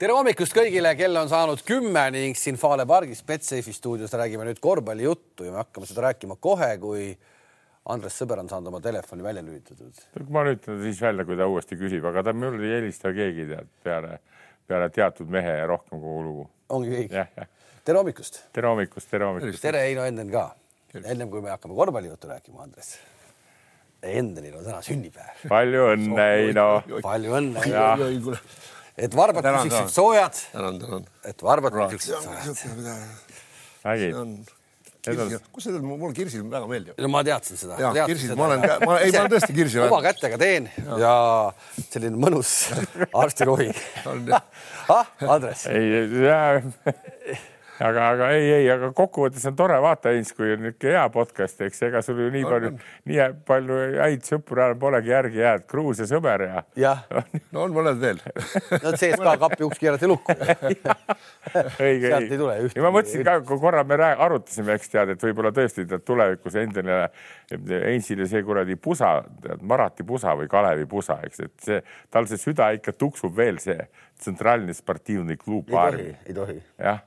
tere hommikust kõigile, kell on saanud kümme ning siin Fale pargis Betsafe'i stuudios räägime nüüd korvpallijuttu ja me hakkame seda rääkima kohe, kui Andres Sõber on saanud oma telefoni välja lülitatud. ma lülitan ta siis välja, kui ta uuesti küsib, aga ta mul ei helista keegi tead peale, peale teatud mehe ja rohkem kogu lugu. ongi kõik? tere hommikust. tere hommikust, tere hommikust. tere, Heino Enden ka. ennem kui me hakkame korvpallijuttu rääkima, Andres. Endenil on täna sünnipäev. palju õnne, Heino. palju õnne. Et varbad püsiksid soojad. tänan, tänan. et varbad püsiksid soojad. kus see, mulle kirsid väga meeldivad. no ma teadsin seda. jah, kirsid, ma olen, ma, ei, ma olen tõesti kirsi. oma kätega teen ja, ja selline mõnus arstirohi. ah, Andres. ei, aga, aga ei, ei, aga kokkuvõttes on tore vaata, Heinz, kui on niisugune hea podcast, eks ega sul ju nii palju, nii palju häid sõpru enam polegi järgi jäänud. Gruusia sõber ja. jah. no on mõned veel no CSKA kapi uks keerati lukku õige, sealt ei tule ühtegi. ja ma mõtlesin ka, kui korra me arutasime, eks tead, et võib-olla tõesti tead tulevikus endine Heinzile see kuradi pusa, Marati pusa või Kalevi pusa, eks, et see, tal see süda ikka tuksub veel see tsentraalne sportiivne klub. ei tohi,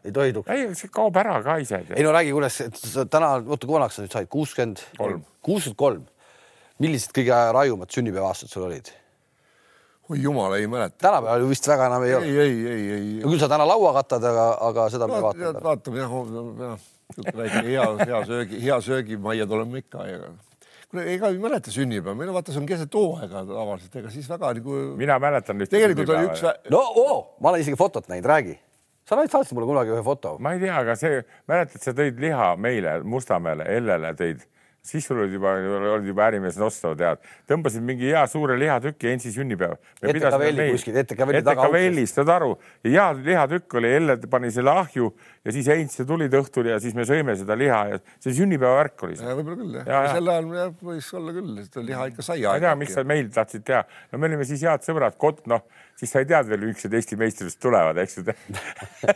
ei tohi ei, see kaob ära ka ise. ei no räägi, kuidas täna, oota, kui vanaks sa nüüd said, kuuskümmend kolm, kuuskümmend kolm. millised kõige rajumad sünnipäevaastad sul olid? oi jumal, ei mäleta. tänapäeval vist väga enam ei ole. ei, ei, ei, ei. no küll sa täna laua katad, aga, aga seda me vaatame. vaatame jah, jah, väike hea, hea söögi, hea söögimajja tuleme ikka ja kuule, ega ei mäleta sünnipäeva, meil vaata, see on keset hooaega tavaliselt, ega siis väga nagu. mina mäletan ühte. tegelikult oli üks. no oo, ma olen isegi fotot näinud, räägi sa saatsid mulle kunagi ühe foto. ma ei tea, aga see, mäletad, sa tõid liha meile Mustamäele, Ellele tõid siis sul olid juba, olid juba ärimees Nosto, tead, tõmbasid mingi hea suure lihatüki Ensi sünnipäev. ETK-Velli kuskil, ETK-Velli taga. ETK-Vellis, saad aru, hea lihatükk oli, Elle pani selle ahju ja siis Heinz tulid õhtul ja siis me sõime seda liha ja see sünnipäevavärk oli. võib-olla küll jah, sel ajal võis olla küll, seda liha ikka sai. ma ei tea, miks sa meil tahtsid teha, no me olime siis head sõbrad, kott, noh, siis sa ei teadnud veel, miks need Eesti meistrivõistlused tulevad, eks ju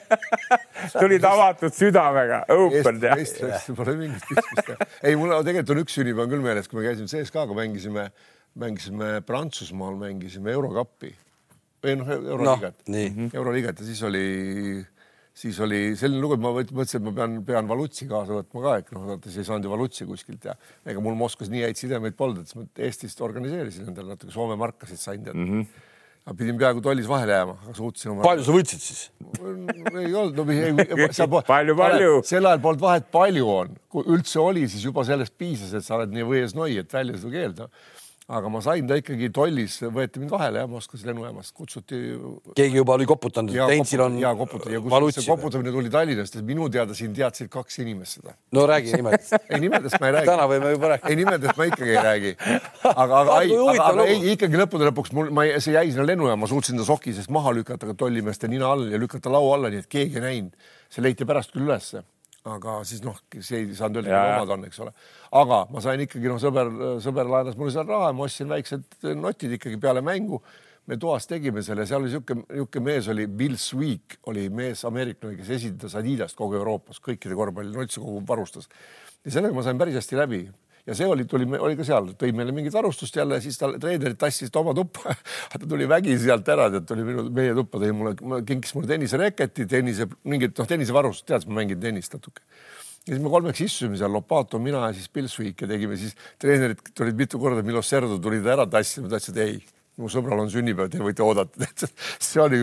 tulid avatud südamega, open teha. meistrivõistlused pole mingit pistmist. ei, mul tegelikult tegelikult on üks sünnipäev küll meeles, kui me käisime CSKA-ga mängisime, mängisime Prantsusmaal, mängisime Eurokappi või noh, Euroliigat no,, Euroliigat ja siis oli, siis oli selline lugu, et ma mõtlesin, et ma pean, pean Valutsi kaasa võtma ka, et noh, vaata siis ei saanud ju Valutsi kuskilt ja ega mul Moskvas nii häid sidemeid polnud, et siis ma Eestist organiseerisin endale natuke Soome markasid sain tead mm. -hmm ma pidin peaaegu tollis vahele jääma, aga suutsin oma. palju sa võtsid siis? ei olnud, no ei, seal palju, palju. sel ajal polnud vahet, palju on, kui üldse oli, siis juba sellest piisas, et sa oled nii võies noi, et välja seda keelda aga ma sain ta ikkagi tollis, võeti mind vahele jah, Moskvas lennujaamast, kutsuti. keegi juba oli koputanud, et Heinzil on. ja koputati ja kusjuures see koputamine tuli Tallinnast, minu teada siin teadsid kaks inimest seda. no räägi nimedest ei nimedest ma ei räägi. täna võime juba rääkida. ei nimedest ma ikkagi ei räägi. aga, aga, ei, aga, aga ei, ikkagi lõppude lõpuks mul, ma, see jäi sinna lennujaama, suutsin ta soki seest maha lükata ka tollimeeste nina all ja lükata laua alla, nii et keegi ei näinud. see leiti pärast küll ülesse aga siis noh, see ei saanud öelda, et omad on, eks ole. aga ma sain ikkagi noh, sõber, sõber laenas mulle seal raha ja ma ostsin väiksed notid ikkagi peale mängu. me toas tegime selle, seal oli niisugune, niisugune mees oli Bill Sweek oli mees, ameeriklane, kes esindas Adidast kogu Euroopas, kõikide korvpalli, no üldse kogu varustas. ja sellega ma sain päris hästi läbi ja see oli, tuli, oli ka seal, tõi meile mingit varustust jälle, siis tal treenerid tassisid oma tuppa. Ta tuli vägisi sealt ära, tead, tuli minu, meie tuppa, tõi mulle, kinkis mulle tennisereketi, tennise, mingit noh, tennisevarustust, tead, ma mängin tennist natuke. Ja siis me kolmeks istusime seal, Lopato, mina ja siis Sweek ja tegime siis, treenerid tulid mitu korda, Milos Serdo tulid ära tassima, ta ütles, et ei mu sõbral on sünnipäev, te võite oodata. see oli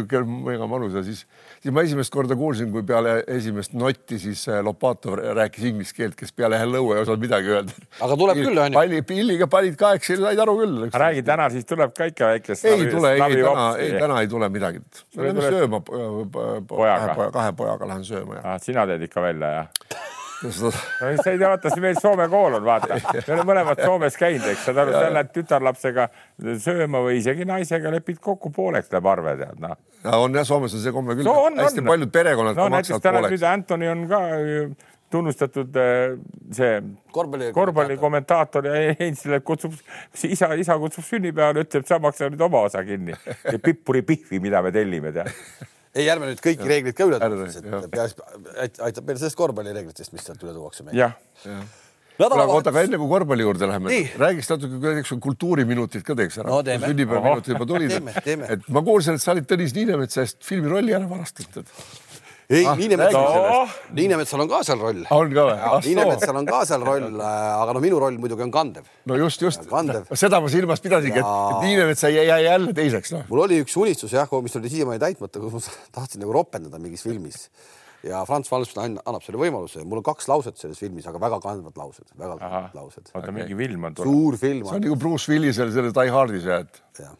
mega mõnus ja siis, siis ma esimest korda kuulsin, kui peale esimest notti siis äh, Lopatov rääkis inglise keelt, kes peale hello ei osanud midagi öelda. aga tuleb küll, onju. palli, pilliga panid kaheksa, said aru küll. räägi täna, siis tuleb ka ikka väike. ei tule, ei täna, ei täna ei tule midagi. me läheme sööma pojaga, kahe pojaga lähen sööma. Ah, sina teed ikka välja, jah? no sa ei tea, vaata, meil Soome kool on, vaata, me oleme mõlemad Soomes käinud, eks saad aru, sa lähed tütarlapsega sööma või isegi naisega lepid kokku pooleks läheb arve, tead noh. on jah, Soomes on see komme küll no,. hästi on. paljud perekonnad no, maksavad pooleks. nüüd Antoni on ka tunnustatud äh, see korvpalli, korvpalli kommentaator ja Heinzile kutsub, isa, isa kutsub sünnipäevale, ütleb, sa maksa nüüd oma osa kinni. pippuri pihvi, mida me tellime, tead ei, ärme nüüd kõiki reegleid ka üle tooks, et peaasi aitab meil sellest korvpallireeglitest, mis sealt üle tuuakse meile. jah ja. oota, aga enne kui korvpalli juurde läheme, räägiks natuke, näiteks kultuuriminutid ka teeks ära no,. sünnipäevaminutid juba tulid. et ma kuulsin, et sa olid Tõnis Niinemetsa eest filmirolli ära varastanud ei ah,, Niinemetsal no., Niinemetsal on ka seal roll. on ka või? Niinemetsal on ka seal roll, äh, aga no minu roll muidugi on kandev. no just, just. seda ma silmas pidasingi ja..., et Niinemets jäi, jäi jälle teiseks no.. mul oli üks unistus jah, mis oli siiamaani täitmata, kus ma tahtsin nagu ropendada mingis filmis ja Franz Valsman annab selle võimaluse. mul on kaks lauset selles filmis, aga väga kandvad laused, väga kandvad laused. oota okay., mingi film on tulnud. suur film. see on nagu Bruce Willisel selles Die Hardis, et. jah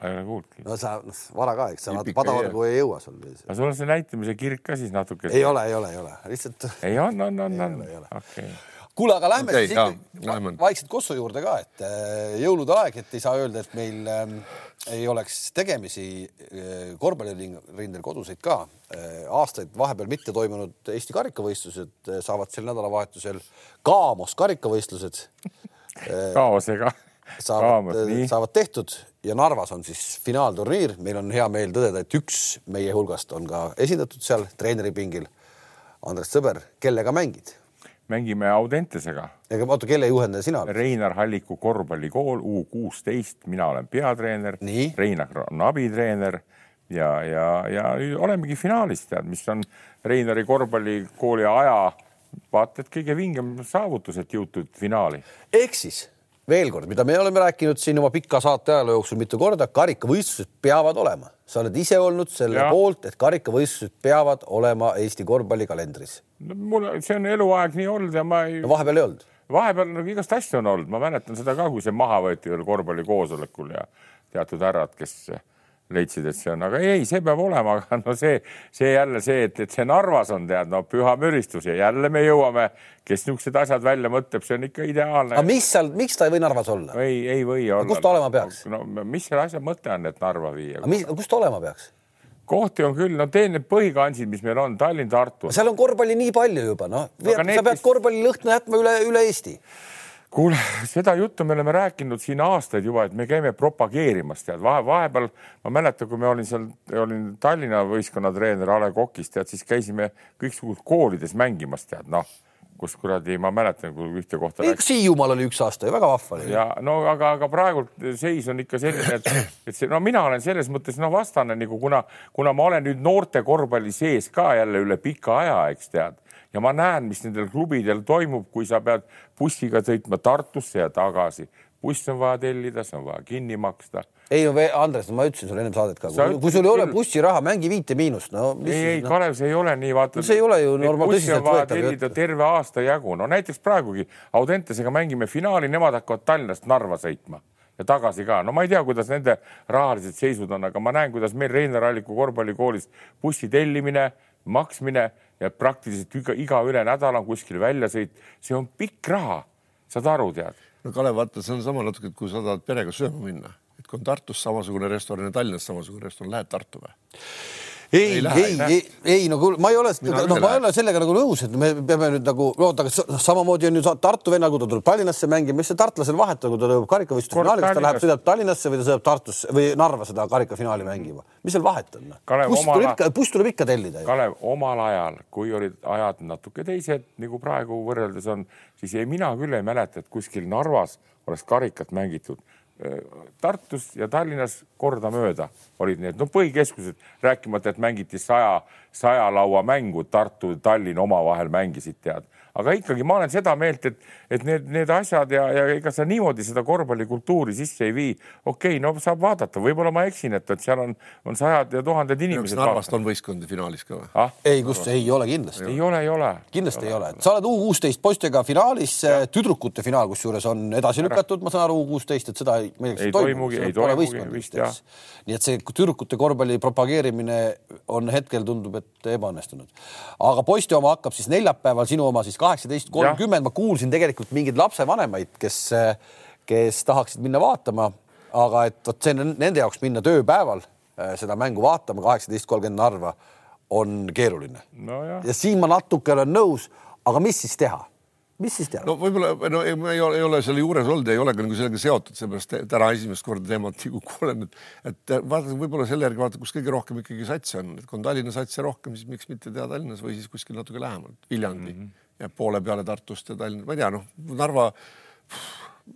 ma ei ole kuulnudki. no sa, noh, vara ka, eks sa vaata, padavargu ei jõua sul. aga sul on see näitamise kirg ka siis natuke? ei ole, ei ole, ei ole, lihtsalt. ei on, on, on, on, okei kuule, aga lähme okay, siis ikkagi vaikselt Kossu juurde ka, et äh, jõulude aeg, et ei saa öelda, et meil ähm, ei oleks tegemisi äh, korvpallirindel koduseid ka äh,. aastaid vahepeal mitte toimunud Eesti karikavõistlused äh, saavad sel nädalavahetusel Kaamos karikavõistlused äh, kaosega saavad, saavad tehtud ja Narvas on siis finaalturniir, meil on hea meel tõdeda, et üks meie hulgast on ka esindatud seal treeneripingil. Andres Sõber, kellega mängid? mängime Audentesega. ega oota, kelle juhendaja sina oled? Reinar Halliku korvpallikool U kuusteist, mina olen peatreener. Reinar on abitreener ja, ja, ja olemegi finaalis, tead, mis on Reinari korvpallikooli aja vaata et kõige vingem saavutus, et jõutud finaali. ehk siis veel kord, mida me oleme rääkinud siin oma pika saate ajaloo jooksul mitu korda, karikavõistlused peavad olema, sa oled ise olnud selle ja. poolt, et karikavõistlused peavad olema Eesti korvpallikalendris no,. mul, see on eluaeg nii olnud ja ma ei no,. vahepeal ei olnud? vahepeal nagu igast asju on olnud, ma mäletan seda ka, kui see maha võeti ühel korvpallikoosolekul ja teatud härrad, kes leidsid, et see on, aga ei, see peab olema, aga no see, see jälle see, et, et see Narvas on tead, no püha müristus ja jälle me jõuame, kes niisugused asjad välja mõtleb, see on ikka ideaalne. aga mis seal, miks ta ei või Narvas olla? ei, ei või olla. kus ta olema peaks? no mis selle asja mõte on, et Narva viia? mis, kus ta olema peaks? kohti on küll, no teen need põhikansid, mis meil on, Tallinn, Tartu. seal on korvpalli nii palju juba, noh, sa pead korvpallilõhna jätma üle, üle Eesti kuule, seda juttu me oleme rääkinud siin aastaid juba, et me käime propageerimas, tead, vahe, vahepeal ma mäletan, kui me olin seal, olin Tallinna võistkonna treener A Le Coq'is, tead, siis käisime kõiksugused koolides mängimas, tead, noh, kus kuradi, ma mäletan, kui ühte kohta. Hiiumaal oli üks aasta ju väga vahva oli. ja no aga, aga praegu seis on ikka selline, et, et see, no mina olen selles mõttes noh, vastane nagu kuna, kuna ma olen nüüd noorte korvpalli sees ka jälle üle pika aja, eks tead ja ma näen, mis nendel klubidel toimub, kui sa pead bussiga sõitma Tartusse ja tagasi. buss on vaja tellida, see on vaja kinni maksta. ei, Andres, ma ütlesin sulle ennem saadet ka, kui sul ei ole bussiraha, mängi Viite Miinust, no. ei, ei no. Kalev, see ei ole nii, vaata no,. see ei ole ju normaal tõsiselt võetav. terve aasta jagu, no näiteks praegugi Audentesega mängime finaali, nemad hakkavad Tallinnast Narva sõitma ja tagasi ka. no ma ei tea, kuidas nende rahalised seisud on, aga ma näen, kuidas meil Reinar Alliku korvpallikoolis bussi tellimine, maksmine ja praktiliselt iga, iga üle nädala on kuskil väljasõit, see on pikk raha, saad aru, tead. no Kalev, vaata, see on sama natuke, kui sa tahad perega sööma minna, et kui on Tartus samasugune restoran ja Tallinnas samasugune restoran, lähed Tartu või? Ei, ei, ei, ei no kuule, ma ei ole, noh, ma ei ole sellega nagu nõus, et me peame nüüd nagu oota, aga samamoodi on ju Tartu venna, kui ta tuleb Tallinnasse mängima, mis see tartlasel vahet on, kui ta jõuab karikavõistluse finaali, kas ta läheb, sõidab Tallinnasse või ta sõidab Tartusse või Narva seda karikafinaali mängima, mis seal vahet on? buss tuleb ikka, buss tuleb ikka tellida. Kalev, omal ajal, kui olid ajad natuke teised, nagu praegu võrreldes on, siis ei, mina küll ei mäleta, et kuskil Narvas oleks karikat mängitud Tartus ja Tallinnas kordamööda olid need, no põhikeskused, rääkimata, et mängiti saja, saja laua mängu, Tartu, Tallinn omavahel mängisid, tead aga ikkagi ma olen seda meelt, et, et need, need asjad ja, ja ega sa niimoodi seda korvpallikultuuri sisse ei vii. okei okay,, no saab vaadata, võib-olla ma eksin, et, et seal on, on sajad ja tuhanded inimesed. Narvast on võistkondi finaalis ka või ah?? ei, kus ei ole kindlasti. ei ole, ei ole. kindlasti ei ole, ei ole., sa oled U kuusteist poistega finaalis, tüdrukute finaal, kusjuures on edasi lükatud, ma saan aru, U kuusteist, et seda ei, ei toimugi, ei toimugi vist jah. nii et see tüdrukute korvpalli propageerimine on hetkel tundub, et ebaõnnestunud. aga poiste oma hakkab siis neljapäeval, sinu oma siis kaheksateist kolmkümmend, ma kuulsin tegelikult mingeid lapsevanemaid, kes, kes tahaksid minna vaatama, aga et vot see on nende jaoks minna tööpäeval äh, seda mängu vaatama, kaheksateist kolmkümmend Narva on keeruline no. ja siin ma natuke olen nõus, aga mis siis teha? mis siis tead? no võib-olla no ei, ma ei ole, ei ole selle juures olnud, ei ole ka nagu sellega seotud, seepärast täna esimest korda teemat nagu kuulen, et, et vaadata võib-olla selle järgi vaadata, kus kõige rohkem ikkagi satse on, et kui on Tallinna satse rohkem, siis miks mitte teha Tallinnas või siis kuskil natuke lähemalt, Viljandi mm -hmm. Jääb poole peale Tartust ja Tallinna, ma ei tea, noh, Narva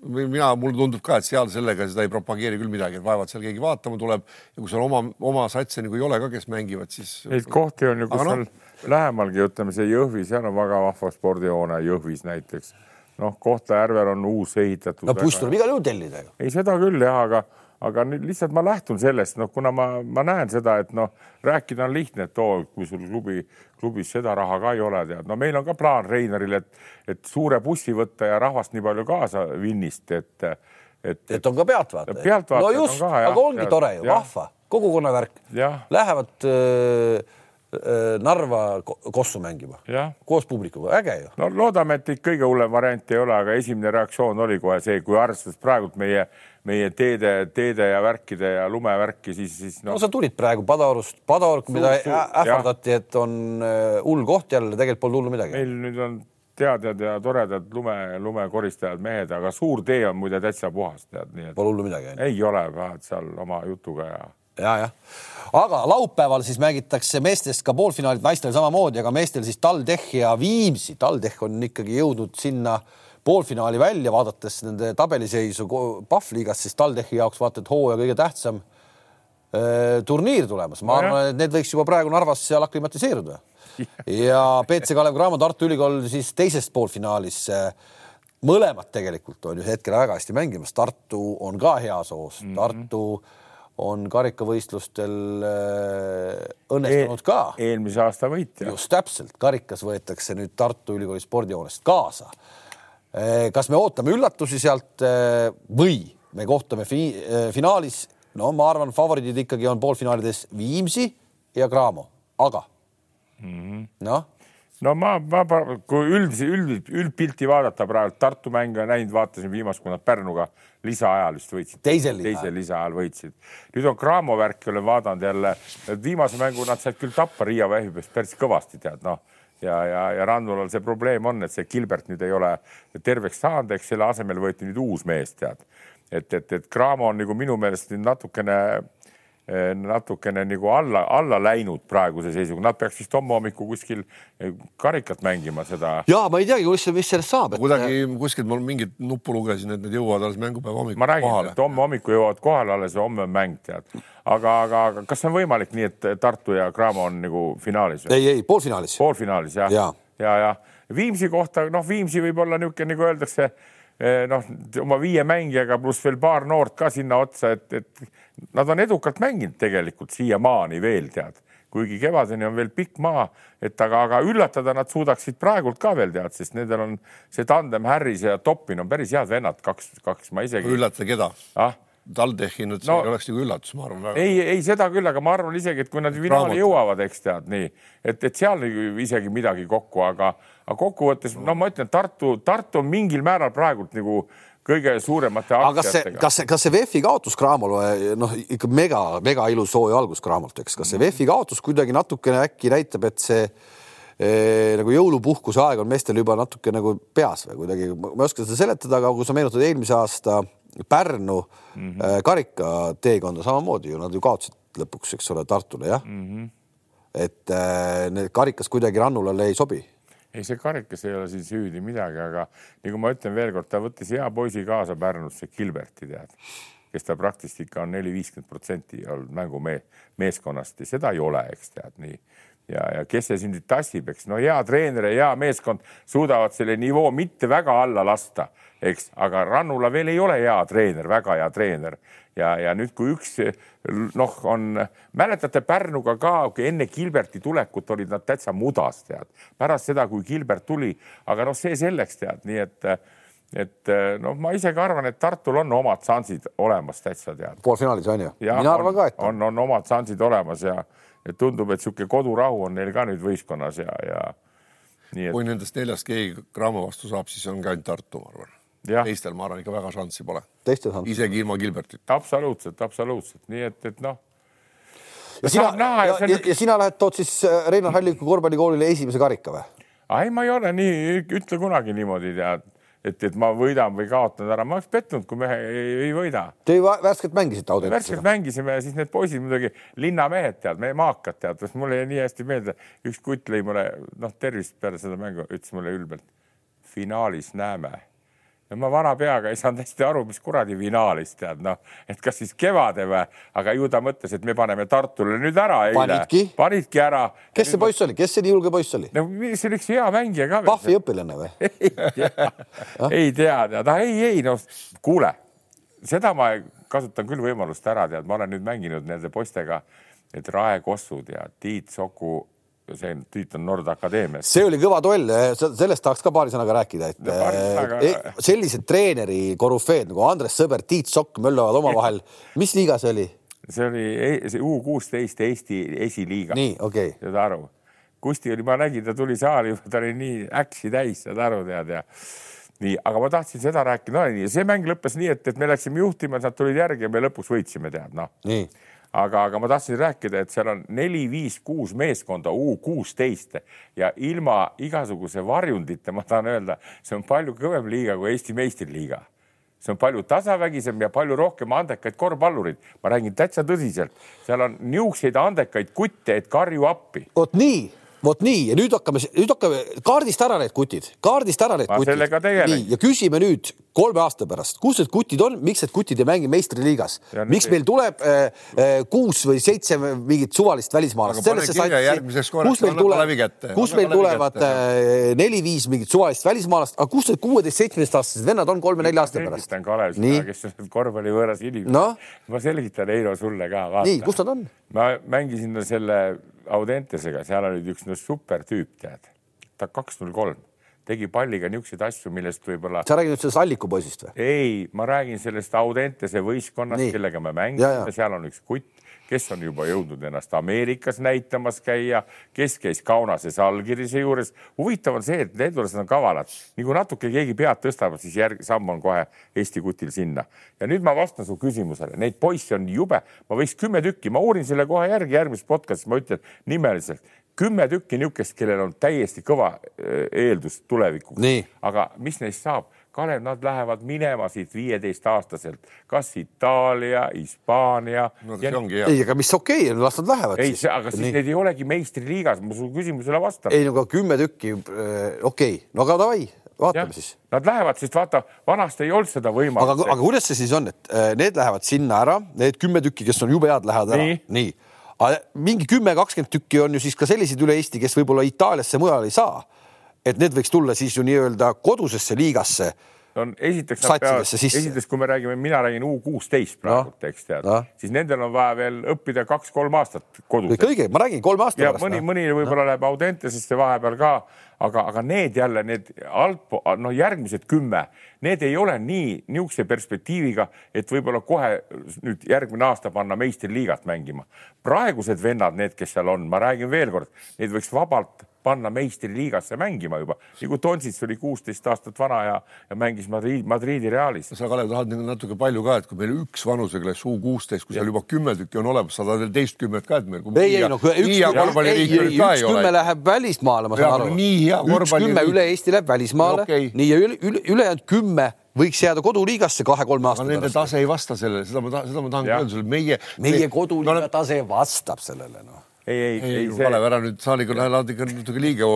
mina, mulle tundub ka, et seal sellega seda ei propageeri küll midagi, et vaevalt seal keegi vaatama tuleb ja kui seal oma, oma satse nagu ei ole ka, kes mängivad, siis. Neid kohti on ju, kus on no, lähemalgi, ütleme see Jõhvi, seal on väga vahva spordihoone Jõhvis näiteks. noh, Kohtla-Järvel on uus ehitatud. no buss tuleb igal juhul tellida ju. ei, seda küll jah, aga aga nüüd lihtsalt ma lähtun sellest, noh, kuna ma, ma näen seda, et noh, rääkida on lihtne, et oo, kui sul klubi, klubis seda raha ka ei ole, tead, no meil on ka plaan Reinaril, et, et suure bussi võtta ja rahvast nii palju kaasa Vinnist, et, et. et on ka pealtvaatajaid. pealtvaatajad no just, aga ongi tead, tore ju, vahva, kogukonna värk. Lähevad äh, Narva kossu mängima koos publikuga, äge ju. no loodame, et kõige hullem variant ei ole, aga esimene reaktsioon oli kohe see, kui arvestades praegult meie meie teede, teede ja värkide ja lumevärki, siis, siis no. no sa tulid praegu Padaorust, Padaor, mida ähvardati, et on äh, hull koht jälle, tegelikult polnud hullu midagi. meil nüüd on teadjad ja toredad lume, lumekoristajad mehed, aga suur tee on muide täitsa puhas, tead, nii et. Pole hullu midagi. ei ole, vaat seal oma jutuga ja. ja, jah, aga laupäeval siis mängitakse meestest ka poolfinaalid, naistel samamoodi, aga meestel siis TalTech ja Viimsi. TalTech on ikkagi jõudnud sinna äh, poolfinaali välja, vaadates nende tabeliseisu Pahvliigas, siis TalTechi jaoks vaata et hooaja kõige tähtsam äh, turniir tulemas, ma arvan, et need võiks juba praegu Narvas seal aklimatiseeruda. ja BC Kalev Cramo, Tartu Ülikool siis teises poolfinaalis. mõlemad tegelikult on ju hetkel väga hästi mängimas, Tartu on ka heas hoos mm, -hmm. Tartu on karikavõistlustel äh, õnnestunud ka e. eelmise aasta võitja. just täpselt, karikas võetakse nüüd Tartu Ülikooli spordihoonest kaasa kas me ootame üllatusi sealt eh, või me kohtume fi eh, finaalis? no ma arvan, favoriidid ikkagi on poolfinaalides Viimsi ja Cramo, aga -hmm. noh no ma, ma, kui üldise, üld, üldpilti vaadata praegu Tartu mänge näinud, vaatasin viimast, kui nad Pärnuga lisaajal vist võitsid. teisel lisaajal võitsid. nüüd on Cramo värki olen vaadanud jälle, viimase mängu nad said küll tappa Riia Vähibest päris kõvasti, tead noh ja, ja, ja Rannulal see probleem on, et see Gilbert nüüd ei ole terveks saanud, eks selle asemel võeti nüüd uus mees, tead. et, et, et Cramo on nagu minu meelest natukene natukene nagu alla, alla läinud praeguse seisuga, nad peaks vist homme hommikul kuskil eh, karikat mängima seda. ja ma ei teagi, mis, mis sellest saab et.... kuidagi kuskilt mul mingit nuppu lugesin, et need jõuavad alles mängupäeva hommikul ma räägin, et homme hommikul jõuavad kohale alles ja homme on mäng, tead. aga, aga, aga kas on võimalik nii, et Tartu ja Cramo on nagu finaalis? ei, ei poolfinaalis. poolfinaalis jah, ja, ja, ja, ja Viimsi kohta, noh, Viimsi võib olla niisugune, nagu öeldakse Eh, noh, oma viie mängijaga pluss veel paar noort ka sinna otsa, et, et nad on edukalt mänginud tegelikult siiamaani veel tead, kuigi kevadeni on veel pikk maa, et aga, aga üllatada nad suudaksid praegult ka veel tead, sest nendel on see tandem Harris ja Toppin on päris head vennad, kaks, kaks ma isegi. üllatada keda ah?? TalTechi nüüd no, oleks nagu üllatus, ma arvan. ei, ei seda küll, aga ma arvan isegi, et kui nad finaali jõuavad, eks tead nii, et, et seal isegi midagi kokku, aga, aga kokkuvõttes no ma ütlen, Tartu, Tartu on mingil määral praegult nagu kõige suuremate aga kas see, kas see, VEF-i kaotus Cramole, noh ikka mega, mega ilus hooaja algus Cramolt, eks, kas see VEF-i kaotus kuidagi natukene äkki näitab, et see eh, nagu jõulupuhkuse aeg on meestel juba natuke nagu peas või kuidagi, ma ei oska seda seletada, aga kui sa meenutad eelmise aasta Pärnu mm -hmm. karikateekonda samamoodi ju nad ju kaotasid lõpuks, eks ole, Tartule jah mm. -hmm. et äh, need karikas kuidagi Rannulale ei sobi. Ei, see karikas ei ole siin süüdi midagi, aga nagu ma ütlen veelkord, ta võttis hea poisi kaasa Pärnusse, Gilberti tead, kes ta praktiliselt ikka on neli-viiskümmend protsenti olnud mängumees, meeskonnast ja seda ei ole, eks tead nii. Ja, ja kes see siin nüüd tassib, eks? No hea treener ja hea meeskond suudavad selle nivoo mitte väga alla lasta eks, aga Rannula veel ei ole hea treener, väga hea treener ja, ja nüüd, kui üks noh, on, mäletate Pärnuga ka, kui enne Gilberti tulekut olid nad täitsa mudas, tead, pärast seda, kui Gilbert tuli, aga noh, see selleks tead, nii et et noh, ma isegi arvan, et Tartul on omad šansid olemas täitsa tead. poolfinaalis on ju? mina arvan ka, et on, on omad šansid olemas ja, ja tundub, et niisugune kodurahu on neil ka nüüd võistkonnas ja, ja nii et. kui nendest neljast keegi Cramo vastu saab, siis on ka ainult Tartu, ma arvan teistel, ma arvan, ikka väga šanssi pole. isegi ilma Gilbertita. absoluutselt, absoluutselt, nii et, et noh. ja sina, ja, ja, ja, ja sina lähed, tood siis äh, Reinar Halliku korvpallikoolile esimese karika või? ei, ma ei ole nii, ütle kunagi niimoodi tead et, et ma võidan või kaotan ära, ma oleks pettunud, kui me ei, ei võida. Te värskelt mängisite Audentesega? värskelt mängisime ja siis need poisid muidugi linnamehed tead, meie maakad tead, mulle jäi nii hästi meelde, üks kutt lõi mulle noh, tervist peale seda mängu, ütles mulle ülbelt. finaalis näeme ja ma vana peaga ei saanud hästi aru, mis kuradi finaalis tead noh, et kas siis kevade või, aga ju ta mõtles, et me paneme Tartule nüüd ära panidki? panidki ära. kes see poiss oli, kes see nii julge poiss oli? no see oli üks hea mängija ka. Pahvi õpilane või ei tea, ei tea, tead, ei, ei no kuule, seda ma kasutan küll võimalust ära, tead, ma olen nüüd mänginud nende poistega, et Rae Kossud ja Tiit Soku see Tiit on Nord Akadeemias. see oli kõva duell, sellest tahaks ka paari sõnaga rääkida, et no, sõnaga... E, sellised treeneri korüfeed nagu Andres Sõber, Tiit Sokk möllavad omavahel. mis liiga see oli? see oli e-, see U kuusteist Eesti esiliiga. nii, okei okay.. saad aru? Kusti oli, ma nägin, ta tuli saali, ta oli nii äksi täis, saad aru, tead ja nii, aga ma tahtsin seda rääkida, no see mäng lõppes nii, et, et me läksime juhtima, nad tulid järgi ja me lõpuks võitsime, tead noh. nii aga, aga ma tahtsin rääkida, et seal on neli, viis, kuus meeskonda U kuusteist ja ilma igasuguse varjundita, ma tahan öelda, see on palju kõvem liiga kui Eesti meistriliiga see on palju tasavägisem ja palju rohkem andekaid korvpallureid. ma räägin täitsa tõsiselt, seal on niisuguseid andekaid kutte, et karju appi. vot nii vot nii ja nüüd hakkame, nüüd hakkame kaardist ära need kutid, kaardist ära need ma kutid. nii ja küsime nüüd kolme aasta pärast, kus need kutid on, miks need kutid ei mängi meistriliigas, miks meil tuleb äh, äh, kuus või seitse mingit suvalist välismaalast sellesse satsi, kus meil tuleb, kus meil tulevad äh, neli-viis mingit suvalist välismaalast, aga kus need kuueteist-seitsmeteistaastased vennad on kolme-nelja aasta pärast? selgitan Kalev seda, kes on korvpallivõõras inimene no?. ma selgitan, Eino, sulle ka. nii, kus nad on? ma mängisin selle Audentesega, seal oli üks no super tüüp, tead. ta kaks null kolm, tegi palliga niisuguseid asju, millest võib-olla. sa räägid nüüd sellest Alliku poisist või? ei, ma räägin sellest Audentese võistkonnast, kellega me mängisime, seal on üks kutt, kes on juba jõudnud ennast Ameerikas näitamas käia, kes käis Kaunases allkirjase juures. huvitav on see, et leedulased on kavalad, nii kui natuke keegi pead tõstab, siis järg, samm on kohe Eesti kutil sinna. ja nüüd ma vastan su küsimusele, neid poisse on jube, ma võiks kümme tükki, ma uurin selle kohe järgi järgmises podcast'is, ma ütlen nimeliselt kümme tükki niisugust, kellel on täiesti kõva äh, eeldus tulevikuks. aga mis neist saab? Kalev, nad lähevad minema siit viieteistaastaselt, kas Itaalia, Hispaania no,. ei, aga mis okei on, las nad lähevad ei, aga siis Nii. need ei olegi meistriliigas, ma su küsimusele vastan. ei no aga kümme tükki, äh, okei okay., no aga davai, vaatame ja, siis. Nad lähevad, sest vaata, vanasti ei olnud seda võimalust. aga, aga kuidas see siis on, et äh, need lähevad sinna ära, need kümme tükki, kes on jube head, lähevad ära, nii, nii., mingi kümme, kakskümmend tükki on ju siis ka selliseid üle Eesti, kes võib-olla Itaaliasse mujal ei saa et need võiks tulla siis ju nii-öelda kodusesse liigasse on esiteks, esiteks, kui me räägime, mina räägin U kuusteist praegu no,, eks tead no., siis nendel on vaja veel õppida kaks-kolm aastat kodus. kõige, ma räägin kolme aasta ja pärast. mõni no., mõni võib-olla no. läheb Audentesesse vahepeal ka, aga, aga need jälle need alt, noh, järgmised kümme, need ei ole nii niisuguse perspektiiviga, et võib-olla kohe nüüd järgmine aasta panna meistriliigat mängima. praegused vennad, need, kes seal on, ma räägin veel kord, neid võiks vabalt panna meistriliigasse mängima juba. nii kui Tonsits oli kuusteist aastat vana ja, ja mängis Madrid, Madridi Realis. sa, Kalev, tahad natuke palju ka, et kui meil üks vanuseklass U kuusteist, kui seal juba kümme tükki on olemas, sa tahad veel teistkümmet ka, et meil. ei, ei no üks, üks kümme läheb välismaale, ma saan aru. üks kümme üle Eesti läheb välismaale okay., nii ja üle, üle, ülejäänud kümme võiks jääda koduliigasse kahe-kolme aasta pärast. Nende tase ei vasta sellele, seda ma tahan, seda ma tahan öelda sulle, meie. meie koduliiga me... tase vastab sellele, noh ei, ei, ei, ei see.... Kalev, ära nüüd saaliga lähed ikka natuke liiga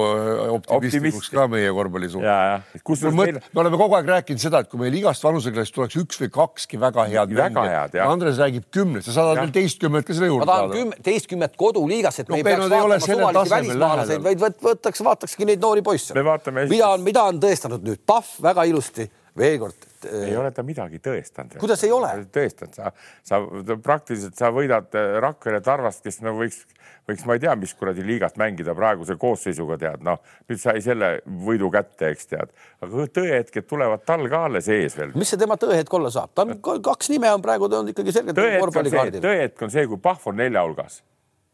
optimistlikuks ka meie korvpalli suhtes. Me, meil... me oleme kogu aeg rääkinud seda, et kui meil igast vanuseklassist tuleks üks või kakski väga head mängijat. Andres räägib kümnest, sa saadad veel teistkümmet ka selle juurde. ma tahan kümme, teistkümmet koduliigas, et me ei peaks vaatama suvalisi välismaalaseid, vaid võtaks, vaatakski neid noori poisse. mida on, mida on tõestanud nüüd Pahv väga ilusti, veel kord ei ole ta midagi tõestanud. kuidas ei ole? tõestanud, sa, sa praktiliselt sa võidad Rakvere Tarvast, kes no võiks võiks, ma ei tea, mis kuradi liigat mängida praeguse koosseisuga tead, noh nüüd sai selle võidu kätte, eks tead, aga tõehetked tulevad tal ka alles ees veel. mis see tema tõehetk olla saab, ta on kaks nime on praegu, ta on ikkagi selgelt võrkpallikaardil. tõehetk on see, kui Pahv on nelja hulgas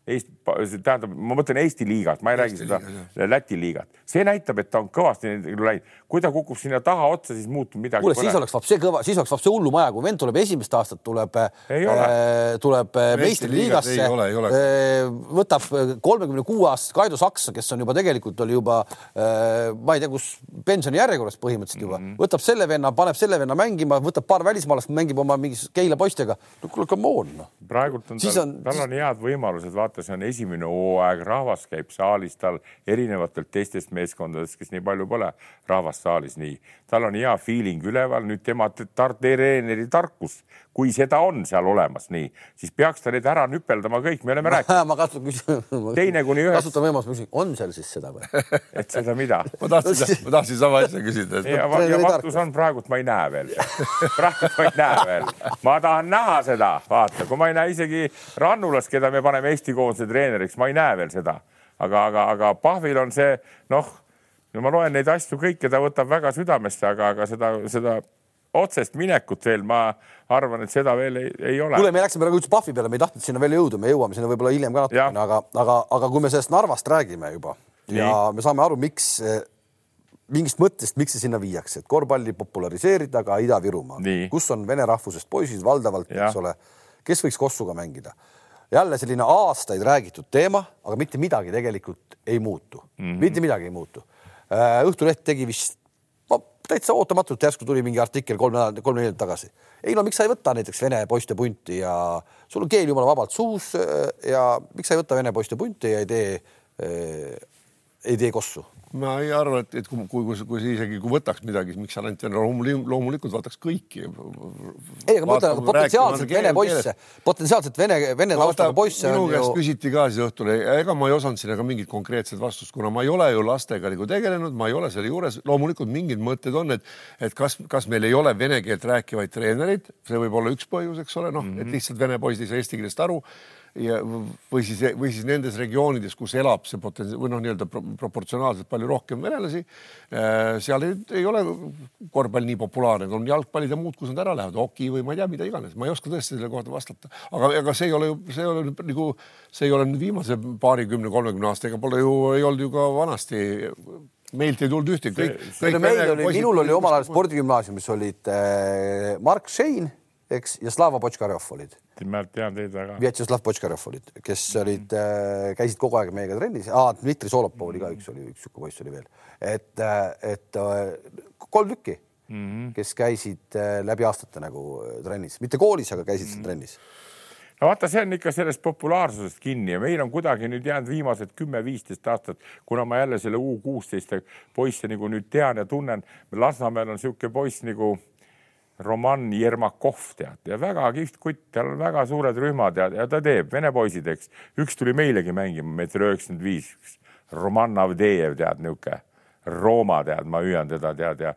Eesti, tähendab, ma mõtlen Eesti liigat, ma ei Eesti räägi seda liigas, Läti liigat, see näitab, et ta on kõvasti läinud. Kui ta kukub sinna taha otsa, siis muutub midagi. kuule, siis oleks vapse kõva, siis oleks vapse hullumaja, kui vend tuleb esimest aastat, tuleb, äh, tuleb äh, meistriliigasse, äh, võtab kolmekümne kuue aastast Kaido Saksa, kes on juba tegelikult oli juba äh,, ma ei tea, kus pensionijärjekorras põhimõtteliselt juba mm, -hmm. võtab selle venna, paneb selle venna mängima, võtab paar välismaalast, mängib oma mingi Keila poistega. no kuule, come on no.. praegult on tal, tal on head võimalused, vaata, see on esimene hooaeg, rahvas käib saalis tal erinevatelt teistest meeskondadest, kes nii palju pole rahvast saalis nii. tal on hea feeling üleval, nüüd tema treeneri tarkus, kui seda on seal olemas, nii, siis peaks ta need ära nüpeldama kõik, me oleme rääkinud. ma kasutan küsimust. teine kuni ühest. kasutan võimalust, ma küsin, on seal siis seda või? et seda mida? ma tahtsin, ma tahtsin sama asja küsida. ja, ja vastus on praegult ma ei näe veel. praegu ma ei näe veel. ma tahan näha seda, vaata, kui ma ei näe isegi Rannulast, keda me paneme Eesti koondise treeneriks, ma ei näe veel seda aga, aga, aga Pahvil on see noh, ma loen neid asju kõike, ta võtab väga südamesse, aga, aga seda, seda otsest minekut veel, ma arvan, et seda veel ei, ei ole. kuule, me läksime praegu üldse Pahvi peale, me ei tahtnud sinna veel jõuda, me jõuame sinna võib-olla hiljem ka natukene, aga, aga, aga kui me sellest Narvast räägime juba Nii. ja me saame aru, miks mingist mõttest, miks see sinna viiakse, et korvpalli populariseerida ka Ida-Virumaal, kus on vene rahvusest poisid valdavalt, eks ole, kes võiks Kossuga mängida jälle selline aastaid räägitud teema, aga mitte midagi tegelikult ei muutu mm, -hmm. mitte midagi ei muutu. Äh, Õhtuleht tegi vist täitsa ootamatult järsku tuli mingi artikkel kolm nädalat, kolm nädalat tagasi. ei no miks sa ei võta näiteks vene poiste punti ja sul on keel jumala vabalt suus äh, ja miks sa ei võta vene poiste punti ja ei tee, äh, ei tee kossu ma ei arva, et, et kui, kui, kui, isegi, kui võtaks midagi, miks sa ainult loomulikult, loomulikult võtaks kõiki. ei, aga ma mõtlen potentsiaalselt vene poisse, potentsiaalselt vene, vene taustaga poisse. minu käest ju... küsiti ka siis õhtul, ega ma ei osanud sinna ka mingit konkreetset vastust, kuna ma ei ole ju lastega nagu tegelenud, ma ei ole selle juures, loomulikult mingid mõtted on, et, et kas, kas meil ei ole vene keelt rääkivaid treenereid, see võib olla üks põhjus, eks ole, noh mm -hmm., et mhm. lihtsalt vene poisid ei saa eesti keelest aru ja või siis, või siis nendes regioonides, kus elab see potents- või noh, nii-öelda proportsionaalselt palju rohkem venelasi. Äh, seal ei, ei ole korvpall nii populaarne, on jalgpallid ja muud, kus nad ära lähevad, hoki või ma ei tea, mida iganes, ma ei oska tõesti selle kohta vastata, aga, aga see ei ole ju, see ei ole nagu, see ei ole nüüd viimase paarikümne, kolmekümne aasta, ega pole ju, ei olnud ju ka vanasti meilt ei tulnud ühtegi, kõik, kõik. minul oli omal ajal spordigümnaasiumis olid äh, Mark Shane, eks, ja Slava Potškarjov olid ma tean teid väga. Vjatšeslav Potškarjov olid, kes olid äh,, käisid kogu aeg meiega trennis ah,, Dmitri Solopov oli ka üks, oli üks sihuke poiss oli veel, et, äh, et äh, kolm tükki mm, -hmm. kes käisid läbi aastate nagu trennis, mitte koolis, aga käisid mm -hmm. seal trennis no vaata, see on ikka sellest populaarsusest kinni ja meil on kuidagi nüüd jäänud viimased kümme-viisteist aastat, kuna ma jälle selle U kuusteist poisse nagu nüüd tean ja tunnen. Lasnamäel on niisugune poiss nagu Roman Jermakov tead ja väga kihvt kutt, tal on väga suured rühmad ja, ja ta teeb, vene poisid, eks. üks tuli meilegi mängima, meeter üheksakümmend viis, Roman Avdejev tead, niisugune Rooma tead, ma hüüan teda tead ja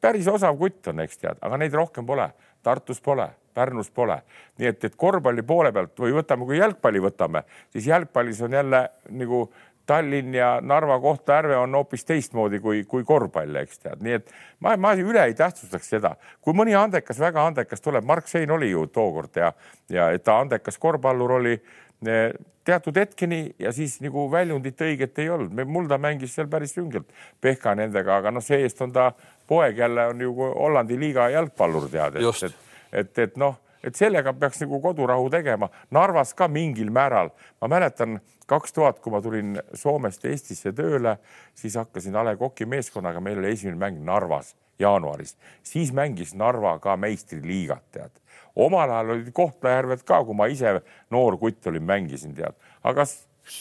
päris osav kutt on, eks tead, aga neid rohkem pole. Tartus pole, Pärnus pole, nii et, et korvpalli poole pealt või võtame, kui jalgpalli võtame, siis jalgpallis on jälle nagu Tallinn ja Narva Kohtla-Järve on hoopis teistmoodi kui, kui korvpall, eks tead, nii et ma, ma üle ei tähtsustaks seda, kui mõni andekas, väga andekas tuleb, Mark Sein oli ju tookord ja, ja ta andekas korvpallur oli eh, teatud hetkeni ja siis nagu väljundit õiget ei olnud, mul ta mängis seal päris süngelt Pehka nendega, aga noh, see-eest on ta poeg jälle on ju Hollandi liiga jalgpallur tead, et, et, et, et noh et sellega peaks nagu kodurahu tegema. Narvas ka mingil määral, ma mäletan kaks tuhat, kui ma tulin Soomest Eestisse tööle, siis hakkasin A Le Coq'i meeskonnaga, meil oli esimene mäng Narvas jaanuaris, siis mängis Narva ka meistriliigat, tead. omal ajal olid Kohtla-Järved ka, kui ma ise noor kutt olin, mängisin, tead, aga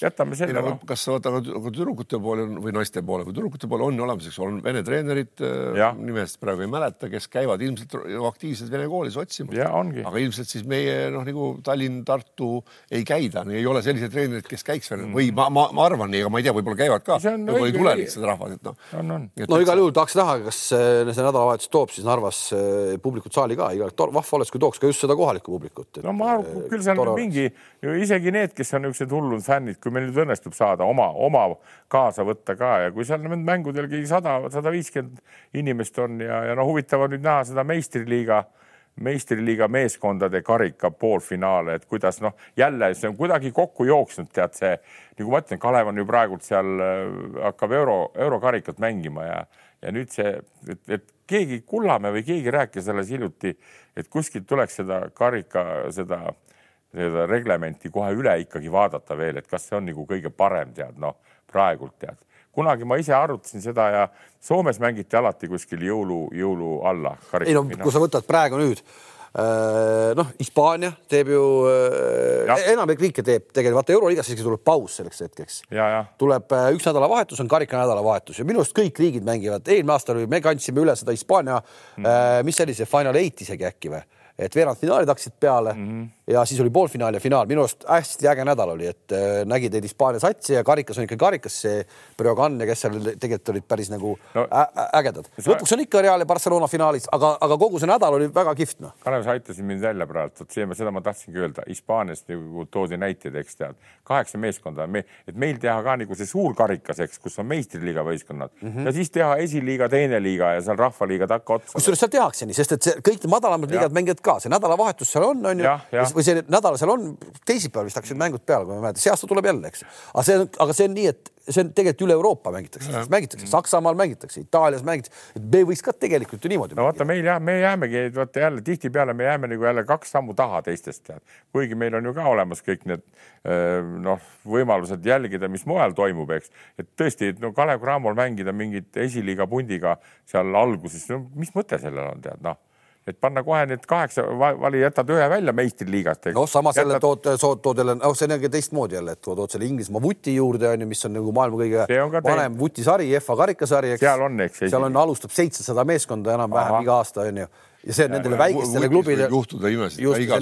jätame selle. No, kas sa vaata, aga tüdrukute poole on, või naiste poole või tüdrukute poole on olemas, eks ole, vene treenerid, äh, nimest praegu ei mäleta, kes käivad ilmselt aktiivselt vene koolis otsimas. aga ilmselt siis meie noh, nagu Tallinn, Tartu ei käida, ei ole selliseid treenereid, kes käiks veel mm. või ma, ma, ma arvan nii, aga ma ei tea, võib-olla käivad ka, võib-olla ei tule lihtsalt rahvas, et noh. no igal juhul tahaks näha, kas äh, see nädalavahetus toob siis Narvas äh, publikut saali ka, igal vahva oleks, kui tooks ka just seda kohalikku publikut. no ma arvan, küll seal mingi, isegi need, kes on niisugused hullud fännid, fännid, kui meil nüüd õnnestub saada oma, oma kaasa võtta ka. Ja kui seal mängudelgi sada, sada viiskümmend inimest on ja, ja no huvitav on nüüd näha seda meistriliiga meistriliiga meeskondade karika poolfinaale, et kuidas noh, jälle see on kuidagi kokku jooksnud, tead see, nagu ma ütlen, Kalev on ju praegult seal äh, hakkab euro, eurokarikat mängima ja, ja nüüd see, et, et keegi Kullamäe või keegi rääkis alles hiljuti, et kuskilt tuleks seda karika, seda, seda reglementi kohe üle ikkagi vaadata veel, et kas see on nagu kõige parem, tead noh, praegult tead kunagi ma ise arutasin seda ja Soomes mängiti alati kuskil jõulu, jõulu alla. ei no kui sa võtad praegu nüüd äh, noh, Hispaania teeb ju, äh, enamik riike teeb tegelikult, vaata euroliigas isegi tuleb paus selleks hetkeks. tuleb äh, üks nädalavahetus, on karika nädalavahetus ja minu arust kõik riigid mängivad, eelmine aasta oli, me kandsime üle seda Hispaania mm., mis see oli, see Final Eight isegi äkki või? et veerandfinaalid hakkasid peale mm -hmm. Ja siis oli poolfinaal ja finaal. minu arust hästi äge nädal oli, et äh, nägid neid Hispaania satsi ja karikas on ikka karikas see Breogan ja kes seal tegelikult olid päris nagu no, ägedad. lõpuks on ikka Real ja Barcelona finaalis, aga, aga kogu see nädal oli väga kihvt noh. Kalev, sa aitasid mind välja praegu, vot see, seda ma tahtsingi öelda, Hispaaniast nagu toodi näiteid, eks tead, kaheksa meeskonda, me, et meil teha ka nagu see suur karikas, eks, kus on meistriliiga võistkonnad mm -hmm. ja siis teha esiliiga, teine liiga ja seal rahvaliiga takka otsa. kusjuures seal tehakse nii, sest et see kõik madalamad liigad mängivad ka, see nädalavahetus seal on, on ju, või see nädal seal on, teisipäeval vist hakkasid mängud peale, kui ma mäletan, see aasta tuleb jälle, eks. aga see on, aga see on nii, et see on tegelikult üle Euroopa mängitakse, mängitakse Saksamaal mängitakse, Itaalias mängitakse, et me võiks ka tegelikult ju niimoodi. no vaata, meil jah, me jäämegi, vaata jälle tihtipeale me jääme nagu jälle kaks sammu taha teistest, kuigi meil on ju ka olemas kõik need noh, võimalused jälgida, mis mujal toimub, eks. et tõesti, et no Kalev Cramol mängida mingit esiliiga pundiga seal alguses, no mis mõte sellel on, tead noh et panna kohe need kaheksa vali, jätad ühe välja meistriliigast. noh, samas jälle tood, tood, tood jälle, noh, see on jälle teistmoodi jälle, et tood selle Inglismaa vuti juurde on ju, mis on nagu maailma kõige vanem vutisari, FA karikasari, eks. seal on, eks. seal on, alustab seitsesada meeskonda enam-vähem iga aasta on ju ja see on nendele väikestele klubidele, just,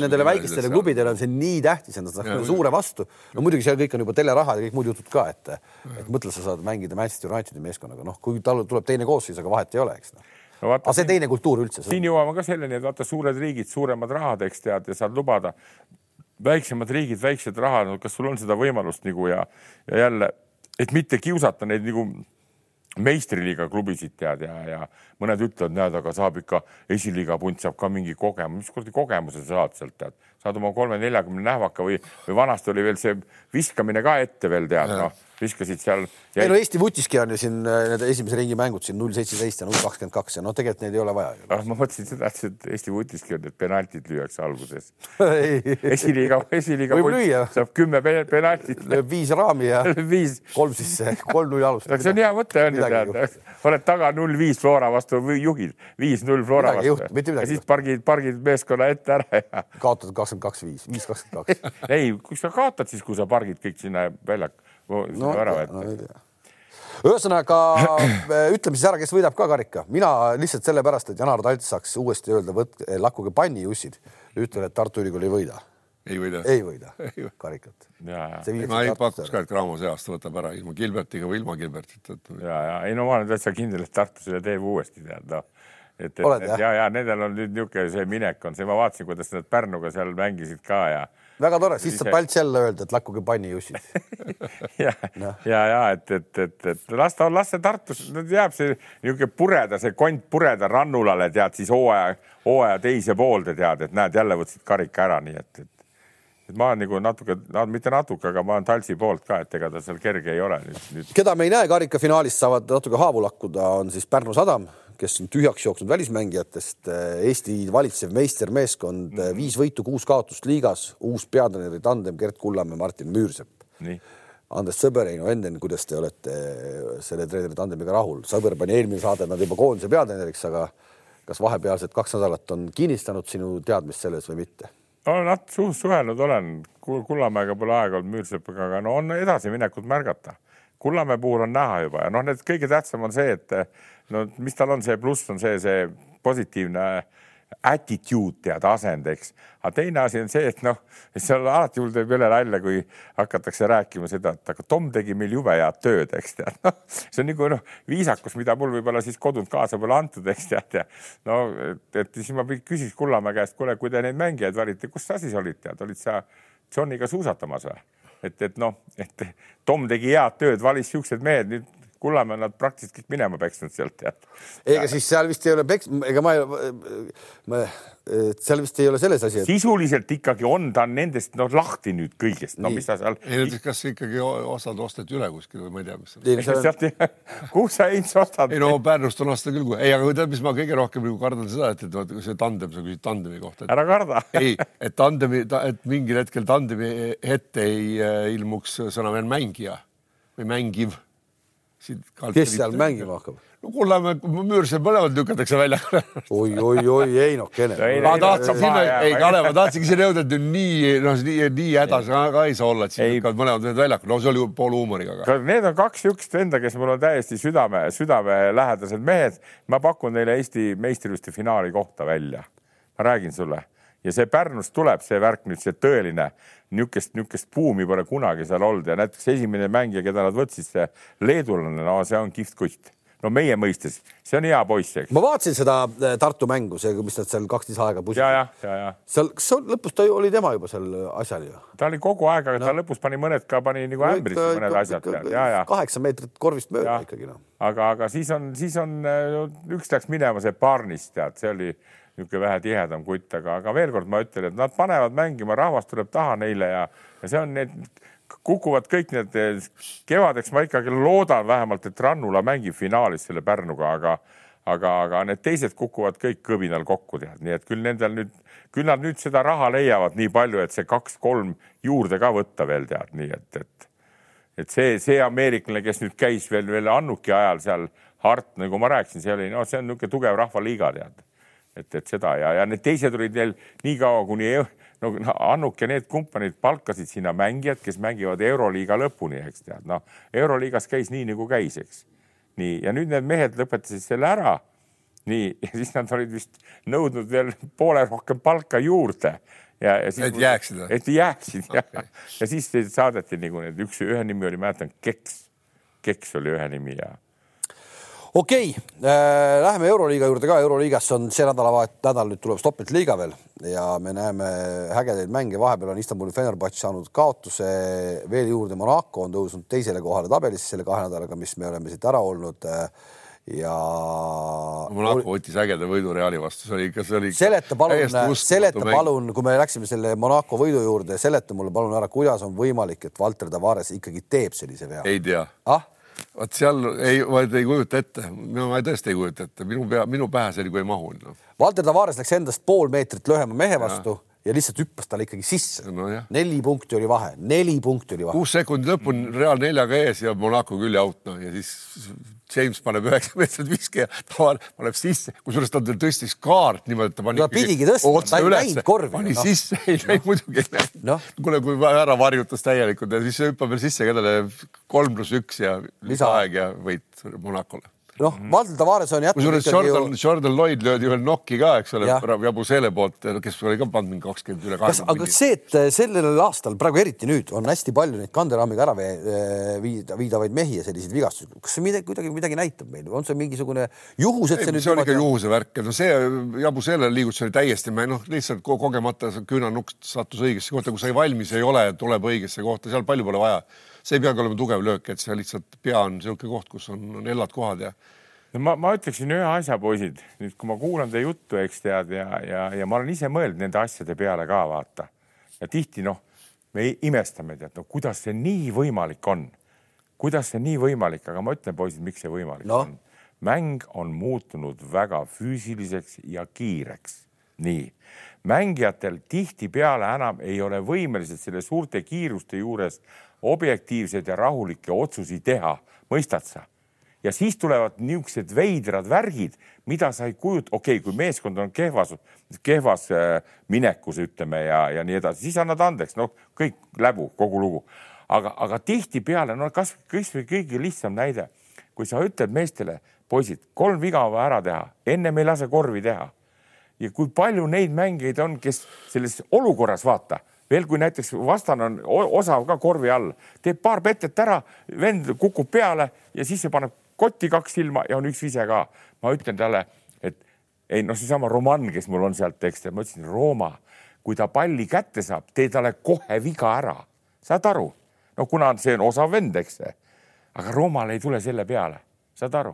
nendele väikestele klubidele on see nii tähtis, et nad saavad suure vastu. no muidugi seal kõik on juba telerahad ja kõik muud jutud ka, et, et mõtle, sa saad mängida Manchester Unitedi meeskonnaga, noh, kui tal tuleb teine koosseis, aga vahet ei ole, eks noh no aga see teine kultuur üldse. siin jõuame ka selleni, et vaata suured riigid, suuremad rahad, eks tead, ja saad lubada väiksemad riigid, väiksed rahad no,, kas sul on seda võimalust nagu ja, ja jälle, et mitte kiusata neid nagu meistriliiga klubisid tead ja, ja mõned ütlevad, näed, aga saab ikka esiliiga punt saab ka mingi kogemus, mis kuradi kogemuse sa saad sealt tead, saad oma kolme-neljakümne nähvaka või, või vanasti oli veel see viskamine ka ette veel tead, noh viskasid seal. ei no Eesti vutiski on ju siin äh, need esimese ringi mängud siin null seitseteist ja null kakskümmend kaks ja no tegelikult neid ei ole vaja. ah, ma mõtlesin seda, et Eesti vutiski on, et penaltid lüüakse alguses esiliiga, esiliiga saab kümme penaltit. lööb viis raami ja viis. kolm sisse, kolm-null alustab. see on hea mõte on ju tead, oled taga null-viis Flora vastu või juhid viis-null Flora vastu. ja siis pargid, pargid meeskonna ette ära ja. kaotad kakskümmend kaks, viis, viis kakskümmend kaks. ei, kui sa kaotad, siis kui sa pargid kõik sinna väljaku no, ära võtta no, ühesõnaga ütleme siis ära, kes võidab ka karika, mina lihtsalt sellepärast, et Janar Talt saaks uuesti öelda, võtke, lakkuge pannijussid, ütlen, et Tartu Ülikool ei võida. ei võida? ei võida karikat. ma ei pakuks ka, et Cramo see aasta võtab ära ilma Gilbertiga või ilma Gilbertita. ja, ja ei no ma olen täitsa kindel, et Tartu selle teeb uuesti tead noh et, et, et ja, ja nendel on nüüd niisugune see minek on see, ma vaatasin, kuidas nad Pärnuga seal mängisid ka ja väga tore, siis saab Palts jälle öelda, et lakkuge pannijussid ja no., ja, ja et, et, et, et las ta, las see Tartus jääb see niisugune pureda, see kont pureda rannulale tead siis hooaja, hooaja teise poolde tead, et näed, jälle võtsid karika ära, nii et, et et ma olen nagu natuke no,, mitte natuke, aga ma olen Talsi poolt ka, et ega ta seal kerge ei ole nüüd, nüüd. keda me ei näe karikafinaalis, saavad natuke haavu lakkuda, on siis Pärnu Sadam kes on tühjaks jooksnud välismängijatest. Eesti valitsev meistermeeskond mm, -hmm. viis võitu, kuus kaotust liigas, uus peatreeneri tandem Gert Kullamäe, Martin Müürsepp. Andres Sõber, Heino Enden, kuidas te olete selle treeneri tandemiga rahul? Sõber pani eelmine saade nad juba koondise peatreeneriks, aga kas vahepealsed kaks nädalat on kinnistanud sinu teadmist selles või mitte? No nad suht suhelnud olen, Kullamäega pole aega olnud, Müürsepaga, aga no on edasiminekut märgata. Kullamäe puhul on näha juba ja noh, need kõige tähtsam on see, et no mis tal on, see pluss on see, see positiivne attitude tead, asend, eks. aga teine asi on see, et noh, seal alati mul teeb üle nalja, kui hakatakse rääkima seda, et aga Tom tegi meil jube head tööd, eks tead, noh, see on nagu noh, viisakus, mida mul võib-olla siis kodunt kaasa pole antud, eks tead ja no et, et siis ma küsiks Kullamäe käest, kuule, kui te neid mängijaid valite, kus sa siis olid, tead, olid sa Johniga suusatamas või? et, et noh, et Tom tegi head tööd, valis siuksed mehed, nüüd Kullamäe nad praktiliselt kõik minema peksnud sealt tead. ega siis seal vist ei ole peks-, ega ma, ma, seal vist ei ole selles asi et.... sisuliselt ikkagi on ta nendest noh lahti nüüd kõigest, no mis ta seal. ei no kas ikkagi osad osteti üle kuskil või ma ei tea, mis. On... kus sa Heinz ostad? ei no Pärnust on osta küll, ei, aga tead, mis ma kõige rohkem nagu kardan seda, et, et see tandem, sa küsid tandemi kohta et.... ära karda ei, et tandemi, et mingil hetkel tandemi ette ei äh, ilmuks sõna veel mängija või mängiv kes seal mängima hakkab? no Kullamäe Müürsel mõlemad lükatakse välja oi, oi, oi, Einokene. ma tahtsin sinna, ei Kalev, ma tahtsingi sinna jõuda, et nii, noh, nii, nii hädas ka ei saa olla, et siin lükkavad mõlemad mehed väljakule, no see oli pool huumoriga. Need on kaks niisugust venda, kes mul on täiesti südame, südamelähedased mehed. ma pakun neile Eesti meistrivõistluste finaali kohta välja. ma räägin sulle ja see Pärnust tuleb see värk nüüd, see tõeline niisugust, niisugust buumi pole kunagi seal olnud ja näiteks esimene mängija, keda nad võtsid, see leedulane, no see on kihvt kutt no meie mõistes, see on hea poiss, eks. ma vaatasin seda äh, Tartu mängu, see, mis nad seal kaksteist aega pusisid. seal, kas lõpus ta oli tema juba seal asjal ju? ta oli kogu aeg, aga no. ta lõpus pani mõned ka pani nagu ämbrisse mõned asjad. kaheksa meetrit korvist mööda ikkagi noh. aga, aga siis on, siis on, äh, üks läks minema see Barnis, tead, see oli niisugune vähe tihedam kutt, aga, aga veel kord ma ütlen, et nad panevad mängima, rahvas tuleb taha neile ja, ja see on need, kukuvad kõik need, kevadeks ma ikkagi loodan vähemalt, et Rannula mängib finaalis selle Pärnuga, aga aga, aga need teised kukuvad kõik kõbinal kokku, tead, nii et küll nendel nüüd, küll nad nüüd seda raha leiavad nii palju, et see kaks-kolm juurde ka võtta veel tead, nii et, et et see, see ameeriklane, kes nüüd käis veel, veel Annuki ajal seal Hart, nagu ma rääkisin, see oli, no see on niisugune tugev rahvaliiga, tead et, et seda ja, ja need teised olid veel niikaua, kuni no Annuk ja need kompaniid palkasid sinna mängijad, kes mängivad Euroliiga lõpuni, eks tead, noh, Euroliigas käis nii nagu käis, eks. nii, ja nüüd need mehed lõpetasid selle ära. nii, ja siis nad olid vist nõudnud veel poole rohkem palka juurde ja, ja siis. et jääksid või? et jääksid okay. ja, ja siis saadeti nagu need üks, ühe nimi oli, mäletan, Keks. Keks oli ühe nimi ja okei äh,, läheme Euroliiga juurde ka. Euroliigas on see nädalavahet, nädal nüüd tuleb Stoppelt liiga veel ja me näeme ägedaid mänge. vahepeal on Istanbuli Fenerbahce saanud kaotuse veel juurde. Monaco on tõusnud teisele kohale tabelis selle kahe nädalaga, mis me oleme siit ära olnud ja. Monaco võttis ägeda võidu Reali vastu, see oli ikka, see oli. seleta palun, seleta palun, kui me läksime selle Monaco võidu juurde, seleta mulle palun ära, kuidas on võimalik, et Valter Tavares ikkagi teeb sellise vea? ei tea ah? Vot seal ei, ma ei kujuta ette, ma tõesti ei kujuta ette, minu pea, minu pähe see nagu ei mahu no.. Valter Tavares läks endast pool meetrit lühema mehe vastu ja, ja lihtsalt hüppas talle ikkagi sisse. No,. neli punkti oli vahe, neli punkti oli vahe. kuus sekundit lõpuni Real neljaga ees ja Monaco küll ja out noh ja siis James paneb üheksa meetrit viske ja Tavar paneb sisse, kusjuures ta tõstis kaart niimoodi, et ta pani. ta pidigi tõstma, ta ei näinud korvi. pani no. sisse, ei näinud muidugi ei näinud no.. kuule, kui ära varjutas täielikult ja siis hüppab veel sisse kellele kolm pluss üks ja lisaaeg ja võit Monacole noh, Valdo Tavares on jätnud kusjuures Jordan ju..., Jordan Lloyd löödi veel nokki ka, eks ole, Jabusele poolt, kes oli ka pannud mingi kakskümmend üle kahekümne. aga see, et äh, sellel aastal praegu eriti nüüd on hästi palju neid kanderaamiga ära äh, viida, viidavaid mehi ja selliseid vigastusi, kas see midagi, kuidagi midagi näitab meile, on see mingisugune juhus, et see ei, nüüd. see oli ikka juhuse värk, no see Jabusele liigutus oli täiesti, noh, lihtsalt kogemata küünanukk sattus õigesse kohta, kui sa ei valmis ei ole, tuleb õigesse kohta, seal palju pole vaja see ei peagi olema tugev löök, et see lihtsalt pea on niisugune koht, kus on, on hellad kohad ja no ma, ma ütleksin ühe asja, poisid, nüüd kui ma kuulan teie juttu, eks tead ja, ja, ja ma olen ise mõelnud nende asjade peale ka vaata. ja tihti noh, me imestame, tead, no kuidas see nii võimalik on. kuidas see nii võimalik, aga ma ütlen, poisid, miks see võimalik no. on. mäng on muutunud väga füüsiliseks ja kiireks. nii, mängijatel tihtipeale enam ei ole võimelised selle suurte kiiruste juures objektiivseid ja rahulikke otsuseid teha, mõistad sa? ja siis tulevad niisugused veidrad värgid, mida sa ei kujuta, okei okay,, kui meeskond on kehvas, kehvas äh, minekus, ütleme ja, ja nii edasi, siis annad andeks, noh, kõik läbu, kogu lugu. aga, aga tihtipeale, no kas, kasvõi kõige lihtsam näide, kui sa ütled meestele, poisid, kolm viga on vaja ära teha, ennem ei lase korvi teha. ja kui palju neid mängijaid on, kes selles olukorras vaata veel kui näiteks vastane on osav ka korvi all, teeb paar petet ära, vend kukub peale ja siis see paneb kotti kaks silma ja on üks vise ka. ma ütlen talle, et ei noh, seesama Roman, kes mul on sealt, eks ma ütlesin, Rooma, kui ta palli kätte saab, tee talle kohe viga ära, saad aru? no kuna see on osav vend, eks. Aga Roomal ei tule selle peale, saad aru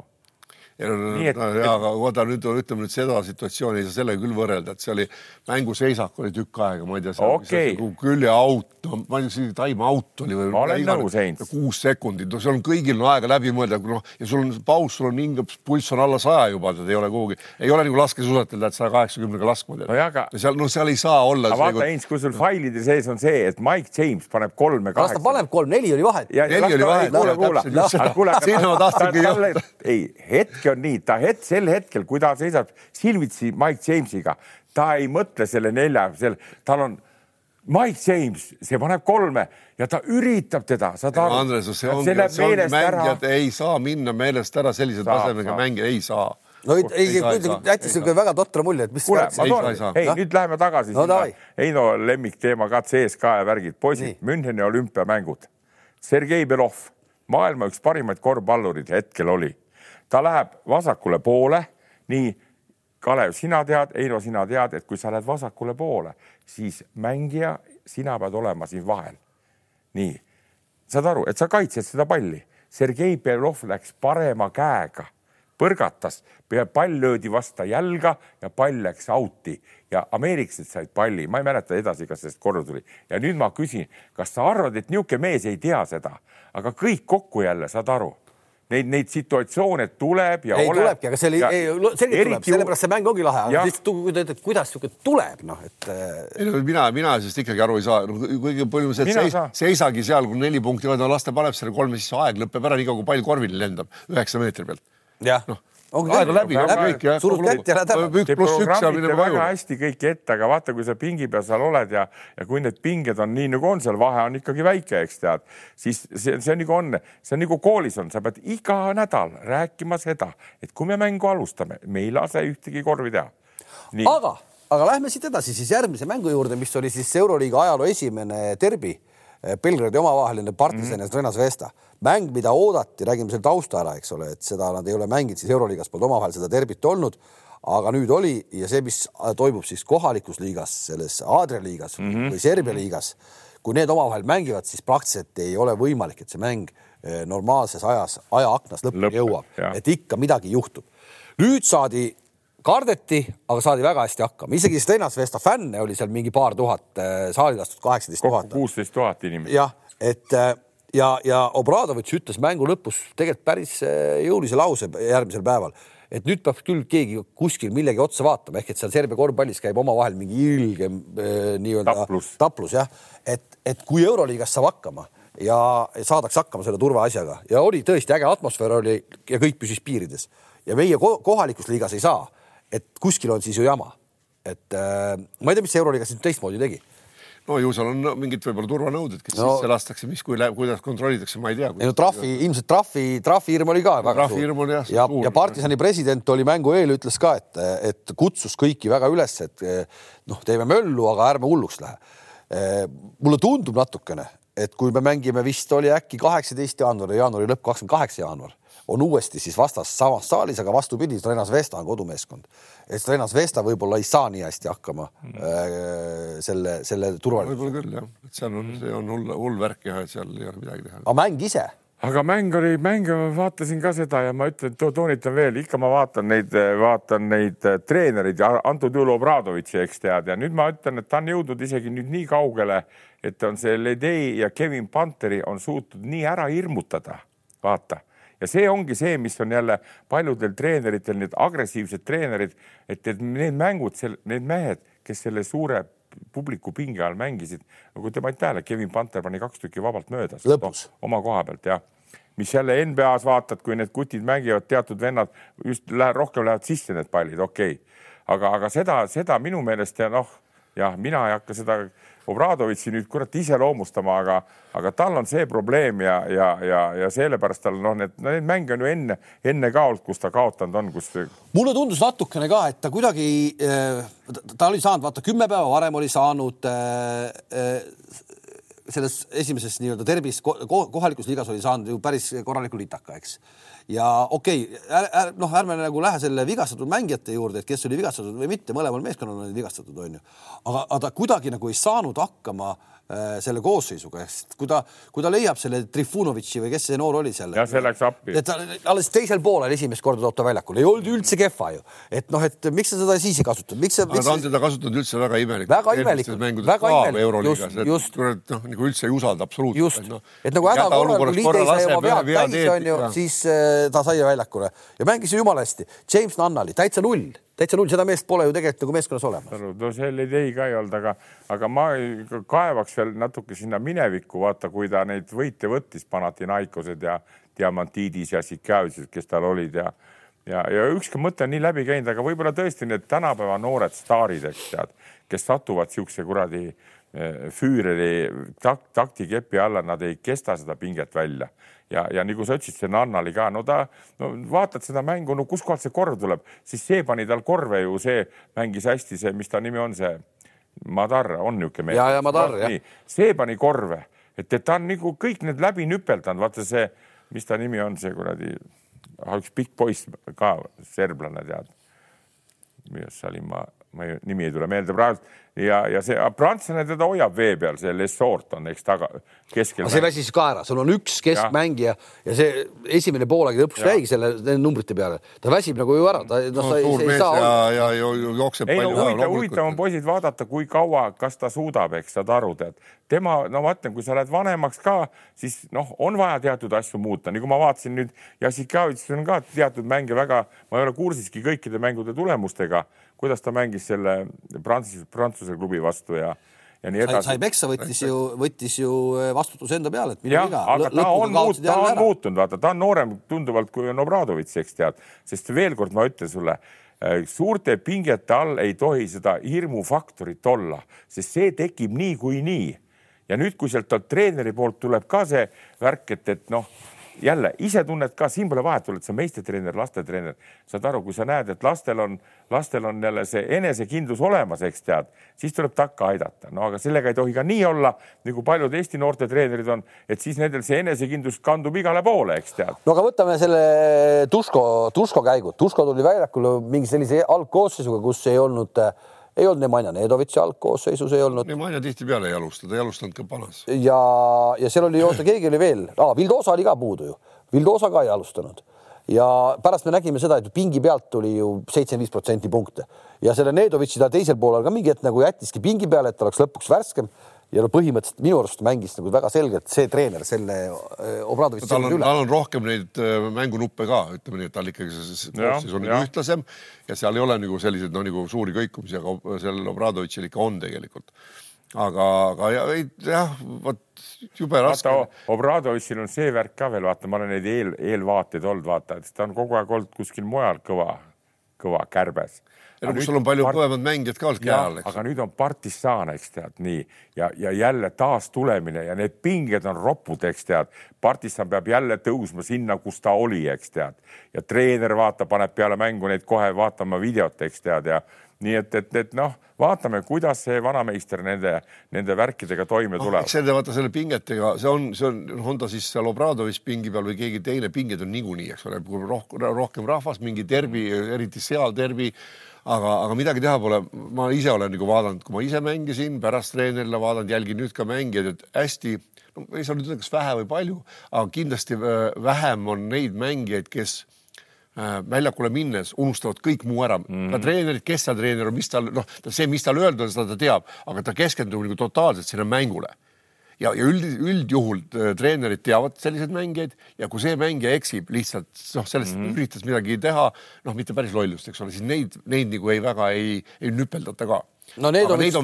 nii et no,, ja, aga vaata nüüd ütleme nüüd seda situatsiooni ei saa sellega küll võrrelda, et see oli mänguseisak oli tükk aega, ma ei tea okay., küljeaut, no ma ei tea, time out oli või. ma olen nõus, Heinz. kuus sekundit, no seal on kõigil on aega läbi mõelda, noh ja sul on paus, sul on hinge, pulss on alla saja juba, tead ei ole kuhugi, ei ole nagu laskesuusatajal, et saja kaheksakümnega laskma tead no. aga seal, no seal ei saa olla. aga vaata, Heinz, kui sul failide sees on see, et Mike James paneb kolme kaheksa. las ta paneb kolm, neli oli vahet. neli oli vahet. kuule, kuule. sinna ma tahtsingi jõuda. ei, hetk on nii, ta hetk sel hetkel, kui ta seisab silmitsi Mike Jamesiga, ta ei mõtle selle nelja, selle, tal on Mike James, see paneb kolme ja ta üritab teda, saad aru. Andres, see ongi, see ongi mängijad ära. ei saa minna meelest ära sellise tasemega mängija, ei saa. No ei, ei, jättis niisugune väga totra mulje, et mis. kuule, ma toon, ei nüüd läheme tagasi no, sinna. Heino lemmikteema ka CSKA ja värgid, poisid, Müncheni olümpiamängud. Sergei Belov, maailma üks parimaid korvpallurid hetkel oli ta läheb vasakule poole, nii Kalev, sina tead, Eino, sina tead, et kui sa lähed vasakule poole, siis mängija, sina pead olema siin vahel. nii, saad aru, et sa kaitsed seda palli. Sergei Belov läks parema käega, põrgatas, pall löödi vastu jalga ja pall läks out'i. Ja ameeriklased said palli, ma ei mäleta edasi, kas sellest korda tuli. Ja nüüd ma küsin, kas sa arvad, et niisugune mees ei tea seda, aga kõik kokku jälle, saad aru neid, neid situatsioone tuleb ja ei oleb. tulebki, aga see oli, selgelt tuleb, sellepärast see mäng ongi lahe, aga ütleb, kuidas sihuke tuleb, noh, et. Äh, ei no mina, mina sellest ikkagi aru ei saa no,, kuigi põhimõtteliselt seis, seisagi seal, kui neli punkti, las ta paneb selle kolme, siis aeg lõpeb ära, nii kaua kui pall korvile lendab üheksa meetri pealt. jah no aeg on läbi, jah. surud kätt ja lähed ära. üks pluss üks seal minema väga hästi kõik ette, aga vaata, kui sa pingi peal seal oled ja, ja kui need pinged on nii nagu on, seal vahe on ikkagi väike, eks tead, siis see, see on nagu on, see on nagu koolis on, sa pead iga nädal rääkima seda, et kui me mängu alustame, me ei lase ühtegi korvi teha. aga, aga lähme siit edasi siis järgmise mängu juurde, mis oli siis Euroliiga ajaloo esimene derbi Belgradi omavaheline partisan mm -hmm. ja Trena Zvesta mäng, mida oodati, räägime selle tausta ära, eks ole, et seda nad ei ole mänginud, siis Euroliigas polnud omavahel seda derbit olnud. aga nüüd oli ja see, mis toimub siis kohalikus liigas, selles Aadria liigas mm -hmm. või Serbia liigas, kui need omavahel mängivad, siis praktiliselt ei ole võimalik, et see mäng eh, normaalses ajas, ajaaknas lõpuni jõuab, et ikka midagi juhtub. nüüd saadi kardeti, aga saadi väga hästi hakkama, isegi Stenas Vesta fänne oli seal mingi paar tuhat, eh, saali lastud kaheksateist tuhat. kuusteist tuhat inimest. jah, et eh, ja, ja Obradovitš ütles mängu lõpus tegelikult päris eh, jõulise lause järgmisel päeval, et nüüd peab küll keegi kuskil millegi otsa vaatama, ehk et seal Serbia korvpallis käib omavahel mingi ilgem eh, nii-öelda taplus, taplus jah, et, et kui Euroliigas saab hakkama ja saadakse hakkama selle turvaasjaga ja oli tõesti äge atmosfäär oli ja kõik püsis piirides ja meie kohalikus liigas ei saa, et kuskil on siis ju jama, et äh, ma ei tea, mis Euroliigas nüüd teistmoodi tegi no ju seal on mingid võib-olla turvanõuded, kes no, sisse lastakse, mis, kui läheb, kuidas kontrollitakse, ma ei tea. ei no trahvi, ilmselt trahvi, trahvihirm oli ka väga no, trahvihirm oli jah. ja, ja, ja partisani president oli mängu eel, ütles ka, et, et kutsus kõiki väga üles, et noh, teeme möllu, aga ärme hulluks lähe. mulle tundub natukene, et kui me mängime, vist oli äkki kaheksateist jaanuar ja jaanuari lõpp, kakskümmend kaheksa jaanuar on uuesti siis vastas samas saalis, aga vastupidi, Strenas Vesta on kodumeeskond. et Strenas Vesta võib-olla ei saa nii hästi hakkama mm. äh, selle, selle turvalisusega. võib-olla küll jah, et seal on, see on hull, hull värk jah, et seal ei ole midagi teha. aga mäng ise? aga mäng oli, mänge ma vaatasin ka seda ja ma ütlen to,, toonitan veel, ikka ma vaatan neid, vaatan neid äh, treenereid ja antud juhul Obradovitši, eks tead, ja nüüd ma ütlen, et ta on jõudnud isegi nüüd nii kaugele, et on see Ledei ja Kevin Panteri on suutnud nii ära hirmutada, vaata ja see ongi see, mis on jälle paljudel treeneritel, need agressiivsed treenerid, et, et need mängud, need mehed, kes selle suure publiku pinge all mängisid, nagu te panite tähele, Kevin Panter pani kaks tükki vabalt mööda no, oma koha pealt jah mis jälle NBA-s vaatad, kui need kutid mängivad, teatud vennad just läheb, rohkem lähevad sisse need pallid, okei okay., aga, aga seda, seda minu meelest ja noh, jah, mina ei hakka seda Obradovitši nüüd kurat iseloomustama, aga, aga tal on see probleem ja, ja, ja, ja sellepärast tal noh, need, need mänge on ju enne, enne ka olnud, kus ta kaotanud on, kus. mulle tundus natukene ka, et ta kuidagi, eh, ta oli saanud, vaata kümme päeva varem oli saanud äh, äh, selles esimeses nii-öelda derbis kohalikus liigas oli saanud ju päris korraliku litaka, eks ja okei okay,, noh, ärme nagu lähe selle vigastatud mängijate juurde, et kes oli vigastatud või mitte, mõlemal meeskonnal olid vigastatud, onju. aga, aga ta kuidagi nagu ei saanud hakkama Äh, selle koosseisuga, ehk kui ta, kui ta leiab selle Trifunovitši või kes see noor oli seal. ja see läks appi. et ta alles teisel poolel esimest korda toob ta väljakule, ei olnud üldse kehva ju, et noh, et miks sa seda siis ei kasutanud, miks sa. aga ta on teda kasutanud üldse väga imelikult. väga imelikult, väga imelikult, just, just. noh, nagu üldse ei usalda absoluutselt. just, no, et nagu häda korral, kui liit ei sai oma vead täis, on ju, siis äh, ta sai väljakule ja mängis ju jumala hästi. James Nannali täitsa null täitsa null, seda meest pole ju tegelikult nagu meeskonnas olemas. no selliseid ei ka ei olnud, aga, aga ma kaevaks veel natuke sinna minevikku, vaata, kui ta neid võite võttis, Panathinaikosed ja Diamantidis ja Sikavitsid, kes tal olid ja ja, ja ükski mõte on nii läbi käinud, aga võib-olla tõesti need tänapäeva noored staarid, eks tead, kes satuvad siukse kuradi eh, Füüreri tak, taktikepi alla, nad ei kesta seda pinget välja ja, ja nagu sa ütlesid, see Nannali ka, no ta, no vaatad seda mängu, no kuskohalt see korv tuleb, siis see pani tal korve ju, see mängis hästi, see, mis ta nimi on, see Madar on niisugune mees. ja, ja Madar jah. see pani korve, et, et ta on nagu kõik need läbi nüpeldanud, vaata see, mis ta nimi on, see kuradi, ah, üks pikk poiss ka, serblane tead. millest see oli, ma, ma ei, nimi ei tule meelde praegu ja, ja see prantslane teda hoiab vee peal, see Lessort on, eks taga keskel. see väsis ka ära, sul on üks keskmängija ja see esimene poolaeg lõpuks jäigi selle numbrite peale, ta väsib nagu ju ära, ta noh no, sa ei, ei saa. ja, ja jookseb ei, palju no, huvitav, huvitav on poisid vaadata, kui kaua, kas ta suudab, eks saad aru, tead. tema, no ma ütlen, kui sa lähed vanemaks ka, siis noh, on vaja teatud asju muuta, nagu ma vaatasin nüüd Jassikavitš on ka teatud mänge väga, ma ei ole kursiski kõikide mängude tulemustega kuidas ta mängis selle Prantsuse, Prantsuse klubi vastu ja ja nii edasi. sai peksa, võttis ju, võttis ju äh, vastutuse enda peale, et minu viga. aga ta on, muut, ta on muutunud, vaata, ta on noorem tunduvalt kui on Obradovitš, eks tead, sest veel kord ma ütlen sulle, äh, suurte pingete all ei tohi seda hirmufaktorit olla, sest see tekib niikuinii. ja nüüd, kui sealt treeneri poolt tuleb ka see värk, et, et noh jälle ise tunned ka, siin pole vahet, oled sa meistritreener, lastetreener, saad aru, kui sa näed, et lastel on, lastel on jälle see enesekindlus olemas, eks tead, siis tuleb takka aidata. no aga sellega ei tohi ka nii olla, nagu paljud Eesti noortetreenerid on, et siis nendel see enesekindlus kandub igale poole, eks tead. no aga võtame selle Tuško, Tuško käigu. Tuško tuli väljakule mingi sellise algkoosseisuga, kus ei olnud äh, ei olnud Nemanja Nedovitši algkoosseisus ei olnud. Nemanja tihtipeale ei alusta, ta ei alustanud ka panas. ja, ja seal oli, oota, keegi oli veel ah,, Vildosa oli ka puudu ju, Vildosa ka ei alustanud ja pärast me nägime seda, et pingi pealt tuli ju seitsekümmend viis protsenti punkte ja selle Nedovitši ta teisel poolel ka mingi hetk nagu jättiski pingi peale, et oleks lõpuks värskem ja no põhimõtteliselt minu arust mängis nagu väga selgelt see treener selle äh, Obradovitši tal on, tal on rohkem neid mängunuppe ka, ütleme nii, et tal ikkagi see koosseis on nagu ühtlasem ja seal ei ole nagu selliseid no nagu suuri kõikumisi, aga sellel Obradovitšil ikka on tegelikult. aga, aga ja, jah, vot jube raske. Obradovitšil on see värk ka veel, vaata, ma olen neid eel, eelvaateid olnud, vaata, et ta on kogu aeg olnud kuskil mujal kõva, kõva kärbes ja kus sul on palju part... kõvemad mängijad ka olnud käe all, eks. aga nüüd on partisan, eks tead nii ja, ja jälle taastulemine ja need pinged on ropud, eks tead. partisan peab jälle tõusma sinna, kus ta oli, eks tead ja treener vaatab, paneb peale mängu neid kohe vaatama videot, eks tead ja nii et, et, et noh, vaatame, kuidas see vanameister nende, nende värkidega toime tuleb no,. see vaata selle pingetega, see on, see on, on ta siis seal Obradovis pingi peal või keegi teine, pinged on niikuinii, eks ole, rohkem, rohkem rahvast, mingi derbi, eriti seal derbi aga, aga midagi teha pole, ma ise olen nagu vaadanud, kui ma ise mängisin, pärast treenerile vaadanud, jälgin nüüd ka mängijaid, et hästi, no ei saa nüüd öelda, kas vähe või palju, aga kindlasti äh, vähem on neid mängijaid, kes väljakule minnes unustavad kõik muu ära mm, -hmm. ka treenerid, kes seal treener on, mis tal noh, see, mis talle öeldud on, seda ta teab, aga ta keskendub nagu totaalselt sinna mängule ja, ja üld, üldjuhul äh, treenerid teavad selliseid mängijaid ja kui see mängija eksib lihtsalt noh, sellest mm -hmm. üritas midagi teha, noh, mitte päris lollust, eks ole, siis neid, neid nagu ei väga ei, ei nüpeldata ka no Needovitš,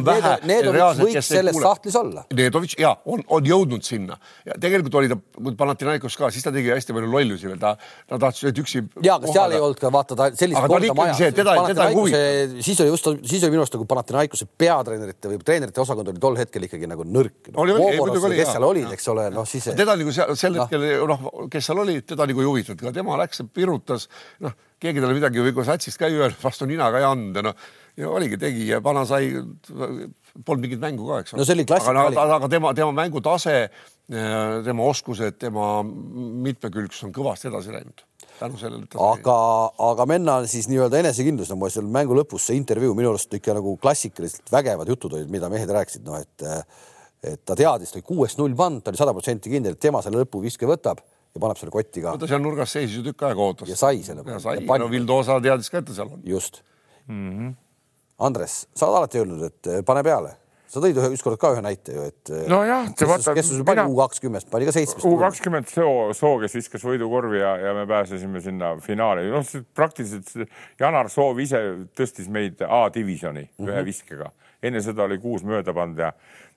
Needovitš võiks selles sahtlis olla. Needovitš ja on, on jõudnud sinna ja tegelikult oli ta Panathinaikos ka, siis ta tegi hästi palju lollusi veel, ta, ta tahtis üht üksi. ja, aga seal ei olnud ka vaata ta sellist korda majas. teda, teda ei huvita. siis oli just, siis oli minu arust nagu Panathinaikose peatreenerite või treenerite osakond oli tol hetkel ikkagi nagu nõrk no,. kes seal olid, eks ole, noh siis. teda nagu seal sel noh. hetkel noh, kes seal oli, teda nagu ei huvitanud, ka tema läks, pirutas, noh, keegi talle midagi või satsist ka ei öelnud, vastu nina ka ei andnud ja noh ja oligi, tegi ja vana sai, polnud mingit mängu ka, eks ole. no see oli klassikaline. aga, aga tema, tema mängutase, tema oskused, tema mitmekülgsus on kõvasti edasi läinud tänu sellele. aga, aga Menna siis nii-öelda enesekindlus, no ma seal mängu lõpus see intervjuu minu arust ikka nagu klassikaliselt vägevad jutud olid, mida mehed rääkisid, noh et et ta teadis, ta oli kuuest null pannud, ta oli sada protsenti kindel, et tema selle lõpuviske võtab ja paneb selle kotti ka. ta seal nurgas seisis ju tükk aega ootas. ja sai selle. ja sai, no Vildosa teadis ka, et ta seal on. just mm. -hmm. Andres, sa oled alati öelnud, et eh, pane peale sa tõid ühe ükskord ka ühe näite ju, et. Eh, nojah, see vaata. kes sul pani U kakskümmend, pani ka seitsmest. U kakskümmend Soo, Soo, kes viskas võidukorvi ja, ja me pääsesime sinna finaali. noh, praktiliselt Janar Soov ise tõstis meid A-divisjoni mm -hmm. ühe viskega. enne seda oli kuus mööda pannud ja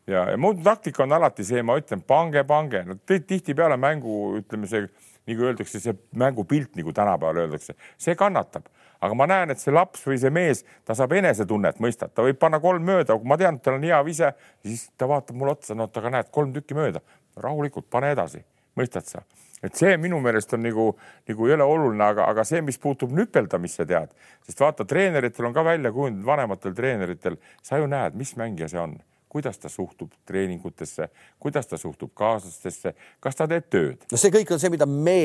ja, ja mu taktika on alati see, ma ütlen, pange, pange, no tihtipeale mängu, ütleme see nagu öeldakse, see mängupilt, nagu tänapäeval öeldakse, see kannatab, aga ma näen, et see laps või see mees, ta saab enesetunnet mõista, ta võib panna kolm mööda, kui ma tean, et tal on hea vise, siis ta vaatab mulle otsa, no aga näed, kolm tükki mööda, rahulikult pane edasi, mõistad sa? et see minu meelest on nagu, nagu jõle oluline, aga, aga see, mis puutub nüpeldamisse, tead, sest vaata, treeneritel on ka välja kujundatud, vanematel treeneritel, sa ju näed, mis mängija see on kuidas ta suhtub treeningutesse, kuidas ta suhtub kaaslastesse, kas ta teeb tööd? no see kõik on see, mida me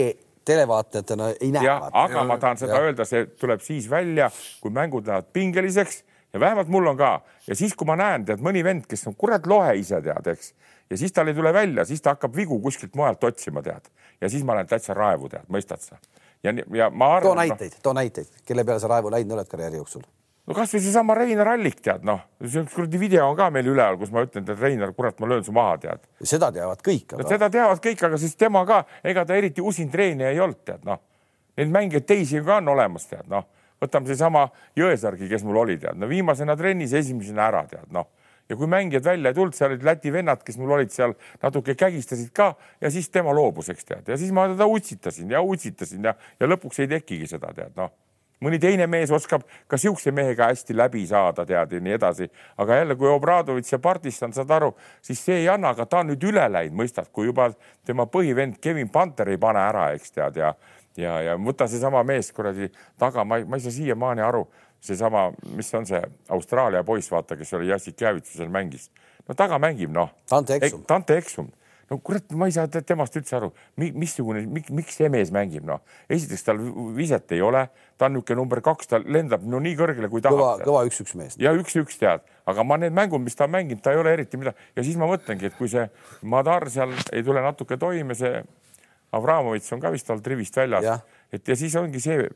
televaatajatena ei näe. aga ma tahan seda ja. öelda, see tuleb siis välja, kui mängud lähevad pingeliseks ja vähemalt mul on ka ja siis, kui ma näen, tead mõni vend, kes on kurat lohe ise tead, eks, ja siis tal ei tule välja, siis ta hakkab vigu kuskilt mujalt otsima, tead, ja siis ma lähen täitsa raevu, tead, mõistad sa? ja, ja ma arvan. too näiteid no,, too näiteid, kelle peale sa raevu läinud oled karjääri jooksul no kasvõi seesama Reinar Allik, tead noh, see kuradi video on ka meil üleval, kus ma ütlen, et Reinar, kurat, ma löön su maha, tead. seda teavad kõik aga.... seda teavad kõik, aga siis tema ka, ega ta eriti usin treenija ei olnud, tead noh. Neid mängijaid teisi ka on olemas, tead noh. võtame seesama Jõesargi, kes mul oli, tead, no viimasena trennis, esimesena ära, tead noh ja kui mängijad välja ei tulnud, seal olid Läti vennad, kes mul olid seal natuke kägistasid ka ja siis tema loobus, eks tead, ja siis ma teda utsitasin ja utsitasin ja, ja lõpuks ei tekigi seda, tead noh mõni teine mees oskab ka siukse mehega hästi läbi saada, tead ja nii edasi. aga jälle, kui Obradovitš ja Partistan, saad aru, siis see ei anna, aga ta on nüüd üle läinud, mõistad, kui juba tema põhivend Kevin Panter ei pane ära, eks tead ja ja, ja võta seesama mees kuradi taga, ma ei, ma ei saa siiamaani aru, seesama, mis on see Austraalia poiss, vaata, kes oli Jassik Javitsusel mängis. no taga mängib, noh. Dante Eksum. Dante Eksum no kurat, ma ei saa temast üldse aru, missugune, miks see mees mängib, noh. esiteks tal viset ei ole, ta on niisugune number kaks, ta lendab no nii kõrgele, kui tahab. kõva, kõva üks-üks mees. ja üks-üks tead, aga ma need mängud, mis ta on mänginud, ta ei ole eriti midagi ja siis ma mõtlengi, et kui see Madar seal ei tule natuke toime, see Avramovitš on ka vist olnud rivist väljas, et ja siis ongi see,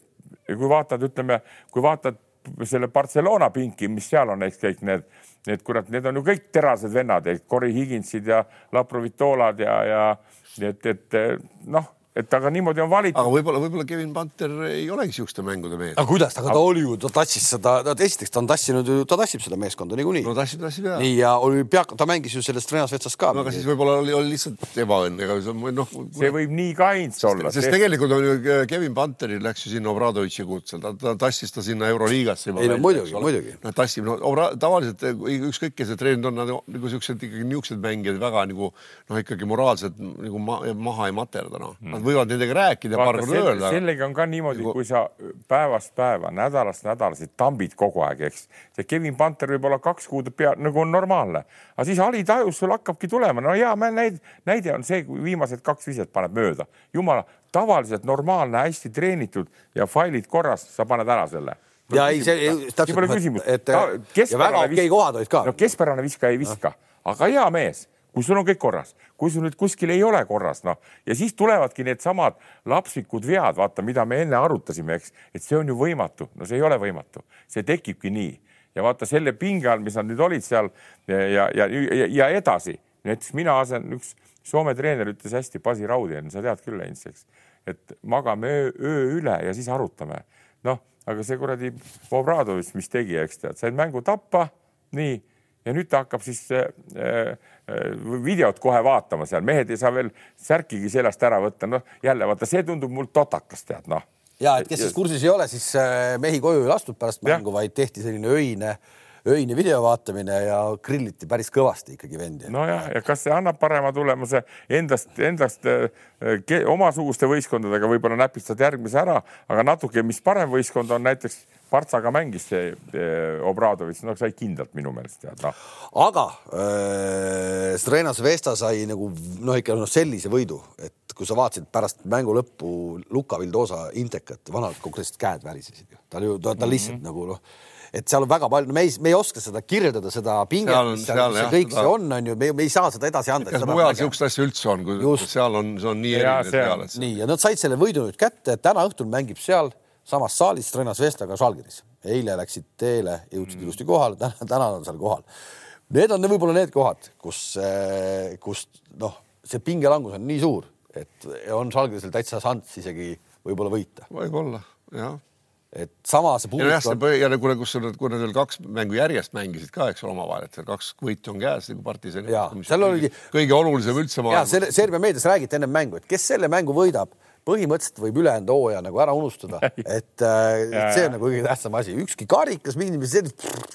kui vaatad, ütleme, kui vaatad selle Barcelona pinki, mis seal on, eks kõik need Need kurat, need on ju kõik terased vennad, Cory Higginsid ja Laprovitolad ja, ja et, et noh et aga niimoodi on valitud. aga võib-olla, võib-olla Kevin Panter ei olegi siukeste mängude mees. aga kuidas, aga ta oli ju, ta tassis seda, esiteks ta on tassinud ju, ta tassib seda meeskonda niikuinii. no tassib, tassib ja. nii ja oli pea, ta mängis ju selles Treenasvetsas ka. no aga siis võib-olla oli, oli lihtsalt ebaõnn, ega noh. see võib nii ka ainult olla. sest tegelikult on ju Kevin Panteril läks ju sinna Obradovitši kutsel, ta, ta tassis ta sinna Euroliigasse. ei no muidugi, muidugi. Nad tassib, no obra, tavaliselt ükskõik, kes see treener on, nad nagu siuksed ikkagi niisugused mängijad väga nagu noh, ikkagi moraalselt nagu ma, maha ei materda, noh, nad võivad nendega rääkida paar korda öelda. sellega on ka niimoodi, nagu- kui sa päevast päeva, nädalast nädalasid tambid kogu aeg, eks. see Kevin Panter võib olla kaks kuud pea nagu on normaalne, aga siis alitajus sul hakkabki tulema, no hea näide, näide on see, kui viimased kaks viset paneb mööda, jumala tavaliselt normaalne, hästi treenitud ja failid korras, sa paned ära selle. Ja ei, see täpselt, et, et ja väga okei kohad olid ka. no keskpärane viskaja ei viska, aga hea mees kui sul on kõik korras, kui sul nüüd kuskil ei ole korras, noh ja siis tulevadki needsamad lapsikud vead, vaata, mida me enne arutasime, eks, et see on ju võimatu, no see ei ole võimatu, see tekibki nii. Ja vaata selle pinge all, mis nad nüüd olid seal ja, ja, ja, ja, ja edasi, näiteks mina asen, üks Soome treener ütles hästi, Basi Raudien, sa tead küll, Heinz, eks, et magame öö, öö üle ja siis arutame. noh, aga see kuradi Obradovitš, mis tegi, eks tead, said mängu tappa, nii ja nüüd ta hakkab siis äh, äh, videot kohe vaatama seal, mehed ei saa veel särkigi seljast ära võtta, noh jälle vaata, see tundub mul totakas, tead noh. ja et kes siis kursis ei ole, siis äh, mehi koju ei lastud pärast mängu, vaid tehti selline öine öine video vaatamine ja grilliti päris kõvasti ikkagi vendi. nojah, ja kas see annab parema tulemuse endast, endast ke, omasuguste võistkondadega võib-olla näpistad järgmise ära, aga natuke, mis parem võistkond on näiteks Partsaga mängis see eh, Obradovitš, no sai kindlalt minu meelest tead noh. aga äh, Strenas Vesta sai nagu noh, ikka noh, sellise võidu, et kui sa vaatasid pärast mängu lõppu Luka Vildosa intekat, vanad konkreetselt käed värisesid ju, tal ju, ta, ta lihtsalt mm -hmm. nagu noh et seal on väga palju, me ei, me ei oska seda kirjeldada, seda pinget, mis seal, seal, see kõik seda... see on, on ju, me, me ei saa seda edasi anda. kas mujal niisugust asja üldse on, kui Just. seal on, see on nii erinev peal, et. nii ja nad said selle võidu nüüd kätte, täna õhtul mängib seal samas saalis Trena Zvestaga Žalgiris. eile läksid teele, jõudsid mm. ilusti kohale, täna, täna on seal kohal. Need on võib-olla need kohad, kus, eh, kus noh, see pingelangus on nii suur, et on Žalgirisel täitsa šanss isegi võib-olla võita. võib-olla, jah et sama see publik on. ja nad, kus nad, kui nad veel kaks mängu järjest mängisid ka, eks ole, omavahel, et seal kaks võitu on käes nagu partisani. seal oligi kõige olulisem üldse maailmas. Serbia meedias räägiti ennem mängu, et kes selle mängu võidab põhimõtteliselt võib ülejäänud hooaja nagu ära unustada, et äh, see on nagu kõige tähtsam asi, ükski karikas, see,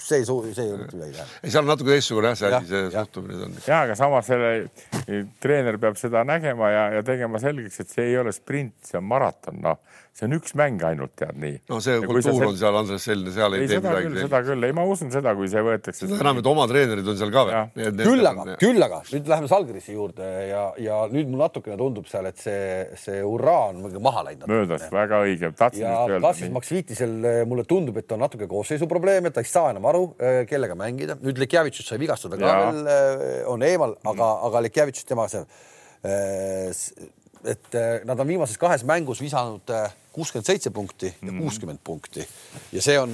see ei soovi, see ei ole mitte midagi ei, seal on natuke teistsugune jah, see asi, see suhtumine on. ja, aga samas selle treener peab seda nägema ja, ja tegema selgeks, et see ei ole sprint, see on maraton, noh see on üks mäng ainult, tead nii. no see ja kultuur on seal, Andres selline, seal ei, ei tee midagi. seda küll, ei, ma usun seda, kui see võetakse. seda enam, et oma treenerid on seal ka veel. küll aga, küll aga nüüd läheme Salgrisse juurde ja, ja nüüd mul natukene tundub seal, et see, see hurraa on maha läinud. möödas, väga õige. ja Klassis Maksvitisel eh, mulle tundub, et on natuke koosseisuprobleem, et ta ei saa enam aru, eh, kellega mängida. nüüd Lekjavitšus sai vigastada ka ja. veel, eh, on eemal, aga, aga Lekjavitšus tema see et nad on viimases kahes mängus visanud kuuskümmend seitse punkti ja mhm. kuuskümmend mm. punkti ja see on,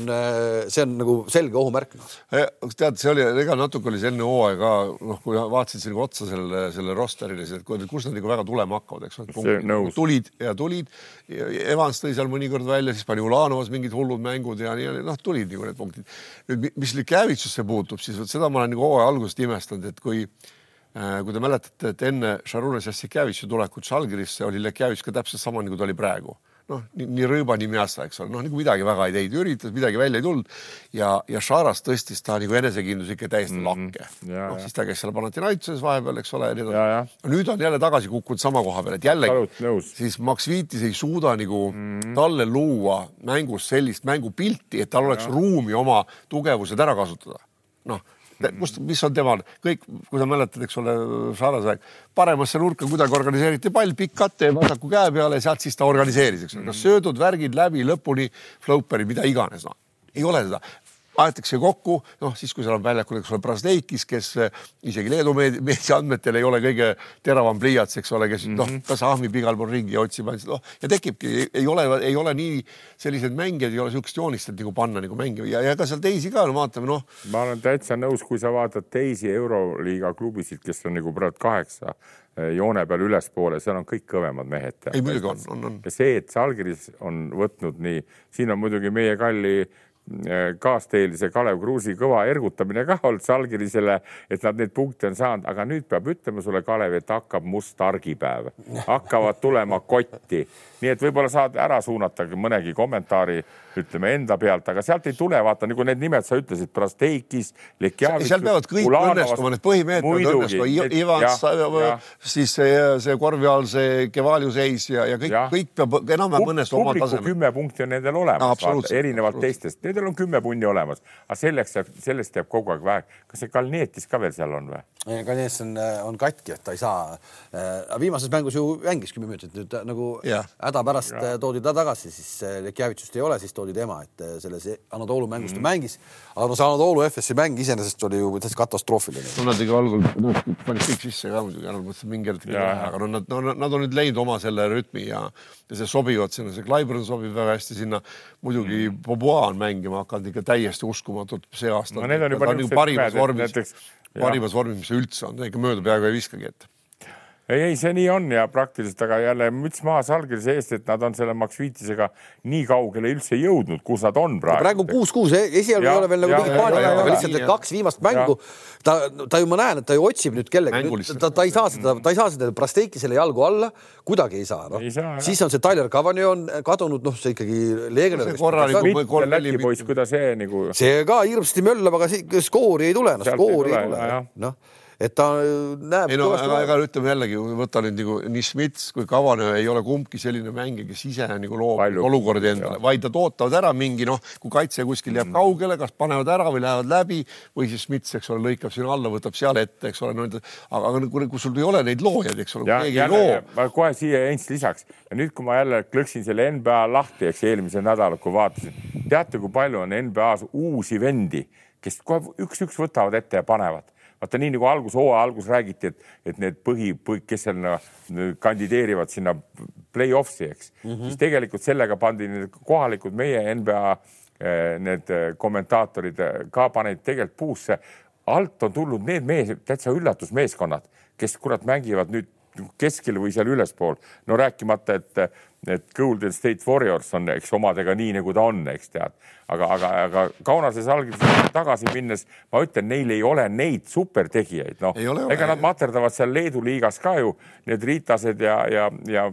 see on nagu selge ohumärk. tead, see oli, ega natuke oli selline hooaeg ka, noh, kui vaatasid siin otsa selle, selle rosterile, et kus nad nagu väga tulema hakkavad, eks ole. tulid ja tulid. Evans tõi seal mõnikord välja, siis pani Ulanovas mingid hullud mängud ja nii, noh, tulid nagu need punktid. nüüd, mis Likjavitsusse puutub, siis vot seda ma olen nagu hooaja algusest imestanud, et kui äh, kui te mäletate, et enne Šarunas Jassikjavitši tulekut Žalgirisse oli Lekjavitš ka täpselt sama, nagu ta oli praegu noh, nii rõõba, nii mjassa, eks ole, noh nagu midagi väga ei teinud, üritas, midagi välja ei tulnud ja, ja Šaras tõstis ta nagu enesekindlus ikka täiesti mm -hmm. lakke. noh, siis ta käis seal Panathinaikoses vahepeal, eks ole. nüüd on jälle tagasi kukkunud sama koha peal, et jällegi siis Max Viitis ei suuda nagu mm -hmm. talle luua mängus sellist mängupilti, et tal oleks ja. ruumi oma tugevused ära kasutada. noh kust, mis on temal, kõik, kui sa mäletad, eks ole, Sarase aeg, paremasse nurka kuidagi organiseeriti pall, pikk kate vasaku käe peale, sealt siis ta organiseeris, eks ole, kas söödud värgid läbi lõpuni, floperid, mida iganes, noh. Ei ole seda aetakse kokku, noh siis, kui seal on väljakul, eks ole, Brasdeikis, kes eh, isegi Leedu meedia andmetel ei ole kõige teravam pliiats, eks ole, kes mm -hmm. noh, kas mhm. ahmib igal pool ringi ja otsib, noh ja tekibki, ei ole, ei ole nii selliseid mängijaid, ei ole niisugust joonist, et nagu panna nagu mängima ja, ja ega seal teisi ka no, vaatame, noh. ma olen täitsa nõus, kui sa vaatad teisi Euroliiga klubisid, kes on nagu praegu kaheksa eh, joone peal ülespoole, seal on kõik kõvemad mehed. ei muidugi on, on, on. ja see, et Žalgiris on võtnud nii, siin on muidugi meie kalli kaasteelise Kalev Kruusi kõva ergutamine ka olnud Salgirisele, et nad neid punkte on saanud, aga nüüd peab ütlema sulle, Kalev, et hakkab must argipäev, hakkavad tulema kotti, nii et võib-olla saad ära suunata mõnegi kommentaari ütleme enda pealt, aga sealt ei tule, vaata nagu need nimed sa ütlesid, Prasteikis, Lekjavitš. seal peavad kõik Ulanovas, õnnestuma, need põhimehed peavad õnnestuma, Ivans, siis see, see korvi all see Kevaliu seis ja, ja kõik, kõik peab enam-vähem õnnestuma oma tasemel. kümme punkti on nendel olemas no,, erinevalt teistest, nendel on kümme punni olemas, aga selleks sellest jääb kogu aeg vähe. kas see Kalnietis ka veel seal on või? Kalnietis on, on katki, et ta ei saa äh,. viimases mängus ju mängis kümme minutit nüüd nagu häda pärast ja. toodi ta tagasi, siis Lekjavitšust ei ole, siis toodi oli tema, et äh, selles Anatoolu mängus ta mm -hmm. mängis, aga no see Anatoolu FS-i mäng iseenesest oli ju täitsa katastroofiline. no nad ikka algul no, panid kõik sisse ka muidugi, nad mõtlesid mingi hetk, aga no nad, no nad on nüüd leidnud oma selle rütmi ja, ja see sobivad sinna, see Clyburn sobib väga hästi sinna. muidugi mm. Bobois on mängima hakanud ikka täiesti uskumatult see aasta no,. ta on nagu parimas vormis, parimas vormis, mis see üldse on, ikka mööda peaaegu ei viskagi ette ei, ei, see nii on ja praktiliselt, aga jälle müts maha Salgirise eest, et nad on selle Max Viitisega nii kaugele üldse jõudnud, kus nad on praegu. praegu kuus-kuus, esialgu ei ole veel nagu mingit paanika, aga lihtsalt need kaks viimast mängu, ta, ta ju, ma näen, et ta ju otsib nüüd kellegi, ta, ta ei saa seda, ta ei saa seda Prasteikisele jalgu alla, kuidagi ei saa, noh. siis on see Tyler Cavani on kadunud, noh, see ikkagi legionär. Läti poiss, kuidas see nagu. see ka hirmsasti möllab, aga skoori ei tule, noh, skoori ei tule, noh et ta näeb. ei no aga, aga ütleme jällegi, võta nüüd nagu nii Schmitz kui Kavanev ei ole kumbki selline mängija, kes ise nagu loob Palju. olukordi endale, vaid nad ootavad ära mingi noh, kui kaitse kuskil jääb mm. kaugele, kas panevad ära või lähevad läbi või siis Schmitz, eks ole, lõikab sinna alla, võtab seal ette, eks ole no,, aga, aga kui, kui sul ei ole neid loojaid, eks ole, keegi ei loo. ma kohe siia Heinz lisaks ja nüüd, kui ma jälle klõksin selle NBA lahti, eks eelmisel nädalal, kui vaatasin, teate, kui palju on NBA-s uusi vendi, kes kohe üks-üks võtavad ette ja panevad vaata nii nagu algus, hooaja algus räägiti, et, et need põhi, põhi, kes seal kandideerivad sinna play-off'i, eks mm, -hmm. siis tegelikult sellega pandi need kohalikud meie NBA eh, need eh, kommentaatorid eh, ka panid tegelikult puusse. alt on tulnud need mees, täitsa üllatusmeeskonnad, kes kurat mängivad nüüd keskel või seal ülespool. no rääkimata, et et Golden State Warriors on, eks omadega nii nagu ta on, eks tead, aga, aga, aga Kaunase salgise tagasi minnes ma ütlen, neil ei ole neid supertegijaid, noh, ega nad materdavad seal Leedu liigas ka ju need Riitased ja, ja, ja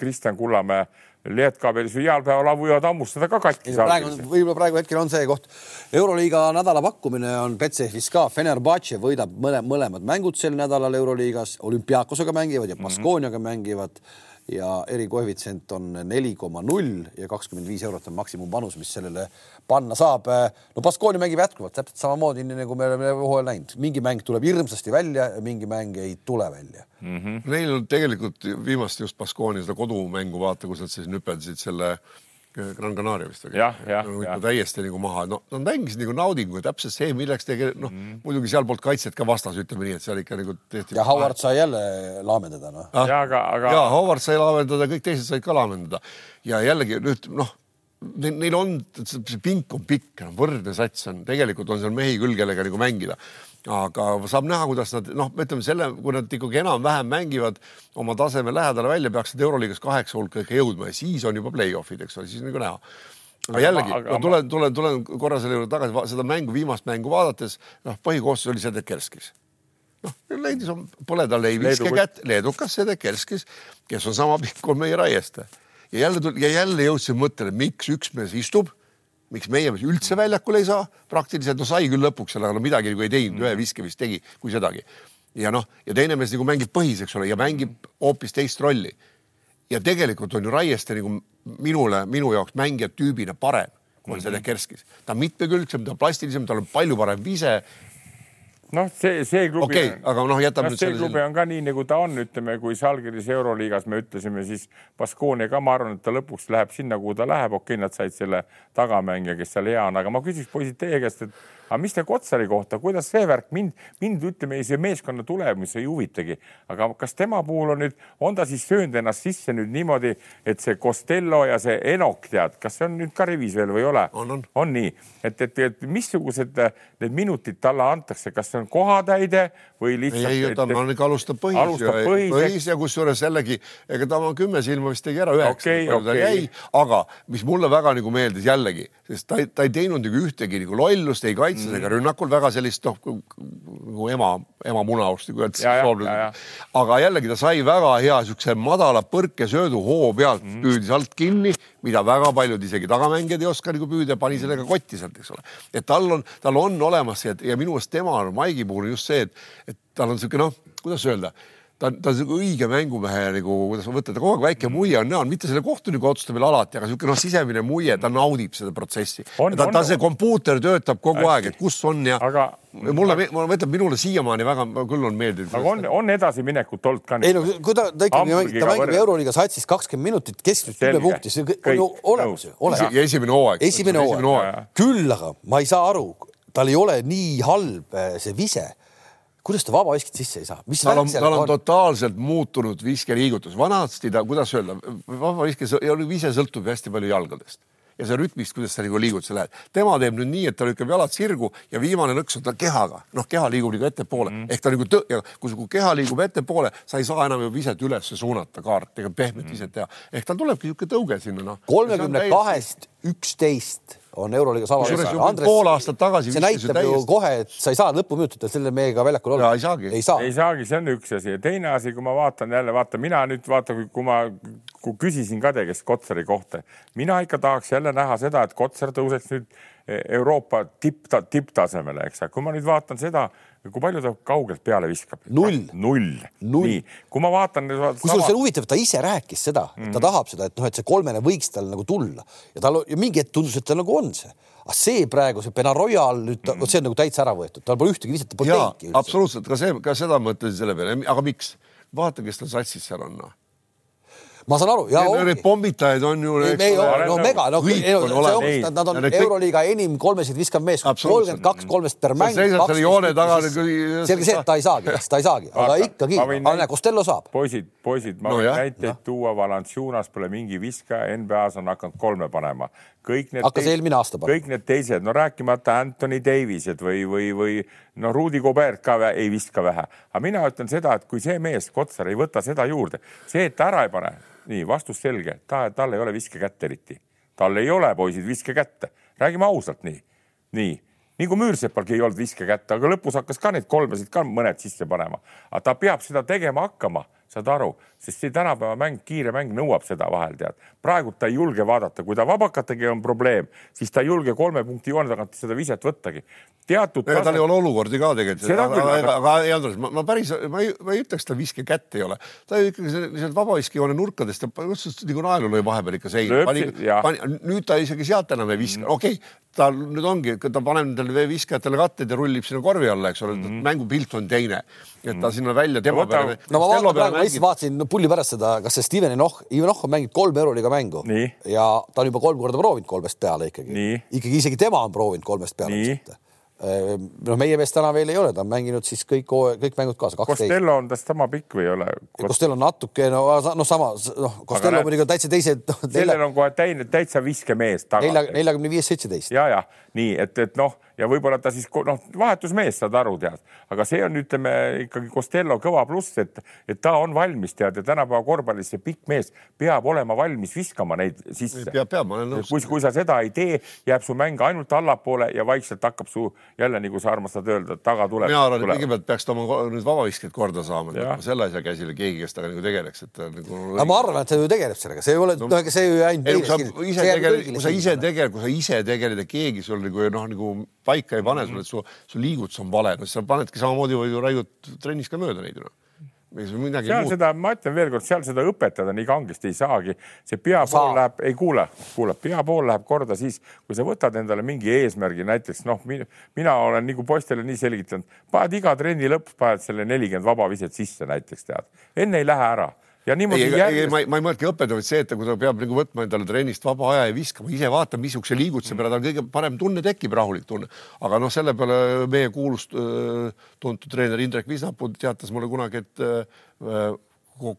Kristjan Kullamäe Leetkaabelis või heal päeval võivad hammustada ka katki. praegu, võib-olla praegu hetkel on see koht. euroliiga nädala pakkumine on Betsafe'is ka. Fenerbahce võidab mõle, mõlemad mängud sel nädalal Euroliigas, olümpiaakosega mängivad ja Baskooniaga mm -hmm. mängivad ja erikoefitsient on neli koma null ja kakskümmend viis eurot on maksimumpanus, mis sellele panna saab. no Baskooni mängib jätkuvalt täpselt samamoodi, nii nagu me oleme hooajal näinud, mingi mäng tuleb hirmsasti välja ja mingi mäng ei tule välja mm. -hmm. Neil on tegelikult viimast just Baskooni seda kodumängu vaata, kus nad siis nüpeldasid selle äh, Gran Canaria vist oli. jah, jah, jah. täiesti nagu maha, no nad mängisid nagu naudingu, täpselt see, milleks tegelikult noh mm., muidugi sealpoolt kaitset ka vastas, ütleme nii, et seal ikka nagu tehti. ja Howard sai jälle laamendada, noh ah,. ja, aga, aga. ja Howard sai laamendada, kõik teised said ka laamendada ja jällegi nüüd noh neil on, see pink on pikk, võrdne sats on, tegelikult on seal mehi küll, kellega nagu mängida aga saab näha, kuidas nad noh, ütleme selle, kui nad ikkagi enam-vähem mängivad oma taseme lähedale välja, peaksid Euroliigas kaheksa hulka ikka jõudma ja siis on juba play-off'id, eks ole, siis on nagu näha. aga jällegi, ma tulen, tulen, tulen korra selle juurde tagasi, seda mängu, viimast mängu vaadates, noh, põhikoosseis oli Sedekerskis. noh, leidis, pole tal ei viske kätt, leedukas Sedekerskis, kes on sama pikk kui meie Raieste ja jälle, ja jälle jõudsin mõttele, miks üks mees istub miks meie üldse väljakule ei saa, praktiliselt no sai küll lõpuks seal, aga no midagi nagu ei teinud, ühe viske vist tegi, kui sedagi. ja noh, ja teine mees nagu mängib põhis, eks ole, ja mängib hoopis teist rolli. ja tegelikult on ju Raieste nagu minule, minu jaoks mängija tüübina parem kui on mm -hmm. Sedekerskis. ta on mitmekülgsem, ta on plastilisem, tal on palju parem vise noh, see, see klubi okay,, aga noh, jätame no, see klubi selle... on ka nii, nagu ta on, ütleme, kui Salgiris Euroliigas me ütlesime, siis Baskonia ka, ma arvan, et ta lõpuks läheb sinna, kuhu ta läheb, okei okay,, nad said selle tagamängija, kes seal hea on, aga ma küsiks poisid teie käest, et aga mis te Kotsari kohta, kuidas see värk mind, mind ütleme, see meeskonna tulemus ei huvitagi, aga kas tema puhul on nüüd, on ta siis söönud ennast sisse nüüd niimoodi, et see Costello ja see Enok tead, kas see on nüüd ka rivis veel või ei ole? on, on. on nii, et, et, et missugused need minutid talle antakse, kas see on kohatäide või lihtsalt? ei, ei, ta on ikka alustab põhis alustab ja, põhis, põhis ja kusjuures jällegi, ega ta oma kümme silma vist tegi ära üheksa okay,, okay. aga mis mulle väga nagu meeldis jällegi, sest ta, ta ei teinud nagu ühtegi nagu lollust, ei kaitse kaitsmisega mm. rünnakul väga sellist noh, nagu ema, ema munaust nagu öeldakse. aga jällegi ta sai väga hea siukse madala põrkesöödu hoo pealt mm., püüdis alt kinni, mida väga paljud isegi tagamängijad ei oska nagu püüda, pani sellega kotti sealt, eks ole. et tal on, tal on olemas see ja minu arust tema Maigi puhul just see, et, et tal on sihuke noh, kuidas öelda ta on, ta on sihuke õige mängumehe nagu, kuidas ma mõtlen, ta kogu aeg väike muie on näol, mitte selle kohtuniku otsustab veel alati, aga sihuke noh, sisemine muie, ta naudib seda protsessi. ta, ta see kompuuter töötab kogu hästi. aeg, et kus on ja aga mulle, mulle mõtleb, minule siiamaani väga küll on meeldinud. aga on, on edasiminekut olnud ka? ei no kui ta, ta ikkagi mängib, ta mängib Euroliiga satsis kakskümmend minutit keskmiselt kümme punkti, see on ju olemas ju. ja esimene hooaeg. esimene hooaeg, küll aga ma ei saa aru, tal ei ole nii halb eh, see vise kuidas ta vabaviskit sisse ei saa? tal on, tal on, totaalselt muutunud viskeliigutus, vanasti ta, kuidas öelda, vabaviske ise sõltub hästi palju jalgadest. Ja see rütmist, kuidas sa nagu liigud, sa lähed. tema teeb nüüd nii, et ta lükkab jalad sirgu ja viimane nõks on tal kehaga, noh, keha liigub nagu ettepoole. Mm. Ehk ta nagu tõ-, kui su keha liigub ettepoole, sa ei saa enam ju viset üles suunata kaart ega pehmet mm. viset teha, ehk tal tulebki niisugune tõuge sinna, noh. kolmekümne kahest üksteist on Euroliigas avalikult. pool aastat tagasi. see näitab ju kohe, et sa ei saa lõpuminutitel selle mehega väljakul olla. ei saagi. ei, saa. ei saagi, see on üks asi ja teine asi, kui ma vaatan jälle, vaata mina nüüd vaata, kui ma kui küsisin ka teie käest Kotsari kohta, mina ikka tahaks jälle näha seda, et Kotsar tõuseks nüüd Euroopa tipp, tipptasemele, eks, kui ma nüüd vaatan seda, kui palju ta kaugelt peale viskab? null. null, null.. nii, kui ma vaatan. kusjuures see on huvitav, ta ise rääkis seda, et ta mm. tahab seda, et noh, et see kolmene võiks tal nagu tulla ja tal ja mingi hetk tundus, et tal nagu on see aga see praegu see Benaroyal nüüd mm., see on nagu täitsa ära võetud, tal pole ühtegi polnud teinudki. absoluutselt, ka see, ka seda mõtlesin selle peale, aga miks? vaata, kes tal satsis seal on noh ma saan aru. Need pommitajaid on ju. no mega, no nad, nad on Euroliiga enim kolmesid viskav mees, kolmkümmend kaks kolmest per mäng. seisad selle joone taga. selge see, et ta ei saagi, ta ei saagi, aga ikkagi, aga Costello saab. poisid, poisid, ma võin näiteid tuua, Valanciunas pole mingi viskaja, NBA-s on hakanud kolme panema. Kõik need. hakkas eelmine aasta panema. kõik need teised, no rääkimata Anthony Davised või, või, või no Rudi Gobert ka ei viska vähe, aga mina ütlen seda, et kui see mees, Kotsar ei võta seda juurde, see, et ta ära ei pane nii, vastus selge, ta, tal ei ole viskekätt eriti. tal ei ole, poisid, viskekätte. räägime ausalt nii, nii nagu Müürsepalgi ei olnud viskekätte, aga lõpus hakkas ka neid kolmesid ka mõned sisse panema. aga ta peab seda tegema hakkama saad aru, sest see tänapäeva mäng, kiire mäng nõuab seda vahel, tead. praegu ta ei julge vaadata, kui ta vabakatega on probleem, siis ta ei julge kolme punkti joone tagant seda viset võttagi. teatud. ega tal ei ole olukordi ka tegelikult. aga, aga, aga ei, Andres, ma, ma päris, ma ei, ma ei ütleks, tal viske kätt ei ole. ta ikkagi sealt vabaviskijoone nurkadest nagu naelu lõi vahepeal ikka seina. nüüd ta isegi sealt enam ei viska, mm. okei okay, ta nüüd ongi, ta paneb nendele viskajatele katted ja rullib sinna korvi alla, eks ole mm -hmm., mängupilt on teine, et ta mm. sinna välja tema peale. no ma vaatan praegu, ma lihtsalt vaatasin no, pulli pärast seda, kas see Steven Enoch, Enoch on mänginud kolm Euroliiga mängu Nii. ja ta on juba kolm korda proovinud kolmest peale ikkagi. ikkagi isegi tema on proovinud kolmest peale Ehm, noh, meie mees täna veel ei ole, ta on mänginud siis kõik, kõik mängud kaasa. Costello on tast sama pikk või ei ole? Costello on natuke no, noh, sama noh, Costello muidugi on täitsa teised no,. sellel on kohe täine, täitsa viskemees taga. neljakümne viis, seitseteist. ja, ja nii et, et noh ja võib-olla ta siis noh, vahetusmees, saad aru, tead, aga see on, ütleme ikkagi Costello kõva pluss, et, et ta on valmis, tead, ja tänapäeva korvpallis see pikk mees peab olema valmis viskama neid sisse. peab, peab, ma olen nõus. kui, kui sa seda ei tee, jääb su mäng ainult allapoole ja vaikselt hakkab su jälle, nagu sa armastad öelda, taga tuleb. mina arvan, et kõigepealt peaks ta oma nüüd vabavisked korda saama, selle asja käsile keegi, kes temaga nagu tegeleks, et nagu. aga ma arvan, et ta ju tegeleb sellega, see ei ole, noh, ega see ju ainult. kui sa ise tegeled, kui sa ise tegeled ja keegi sul nagu noh, nagu paika ei pane sulle, et su, su liigutus on vale, no sa panedki samamoodi või ju raiud trennis ka mööda neid noh. Midagi seal muud. seda, ma ütlen veelkord, seal seda õpetada nii kangesti ei saagi. see peapool läheb, ei kuule, kuule, peapool läheb korda siis, kui sa võtad endale mingi eesmärgi, näiteks noh, mina olen nagu poistele nii selgitanud, paned iga trenni lõpus, paned selle nelikümmend vabaviset sisse näiteks tead, enne ei lähe ära ja niimoodi ei, järjest... ei, ma ei, ma ei mõelnudki õpetada, vaid see, et kui ta peab nagu võtma endale trennist vaba aja ja viskama, ise vaatama, missuguse liigutuse peale tal kõige parem tunne tekib, rahulik tunne. aga noh, selle peale meie kuulus tuntud treener Indrek Visnapuu teatas mulle kunagi, et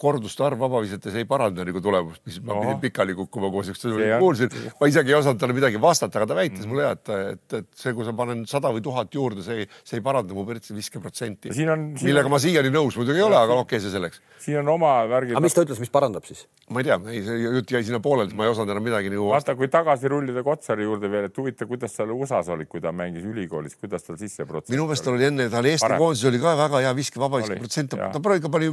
korduste arv vabavisetes ei paranda nagu tulemust, mis ma pidin pikali kukkuma koos, kuulsin, ma isegi ei osanud talle midagi vastata, aga ta väitis mm -hmm. mulle ja, et, et, et see, kui sa panen sada või tuhat juurde, see, see ei paranda mu viiskeprotsenti. millega on... ma siiani nõus muidugi ei ole, aga okei okay,, see selleks. siin on oma värgid. aga mis ta ütles, mis parandab siis? ma ei tea, ei, see jutt jäi sinna pooleli, ma ei osanud enam midagi nagu. vaata, kui tagasi rullida Kotsari juurde veel, et huvitav, kuidas seal USA-s olid, kui ta mängis ülikoolis, kuidas tal sisseprotsent. minu meelest tal oli enne, tal Eesti koondises oli ka väga hea viskevaba protsent, ta praegu pani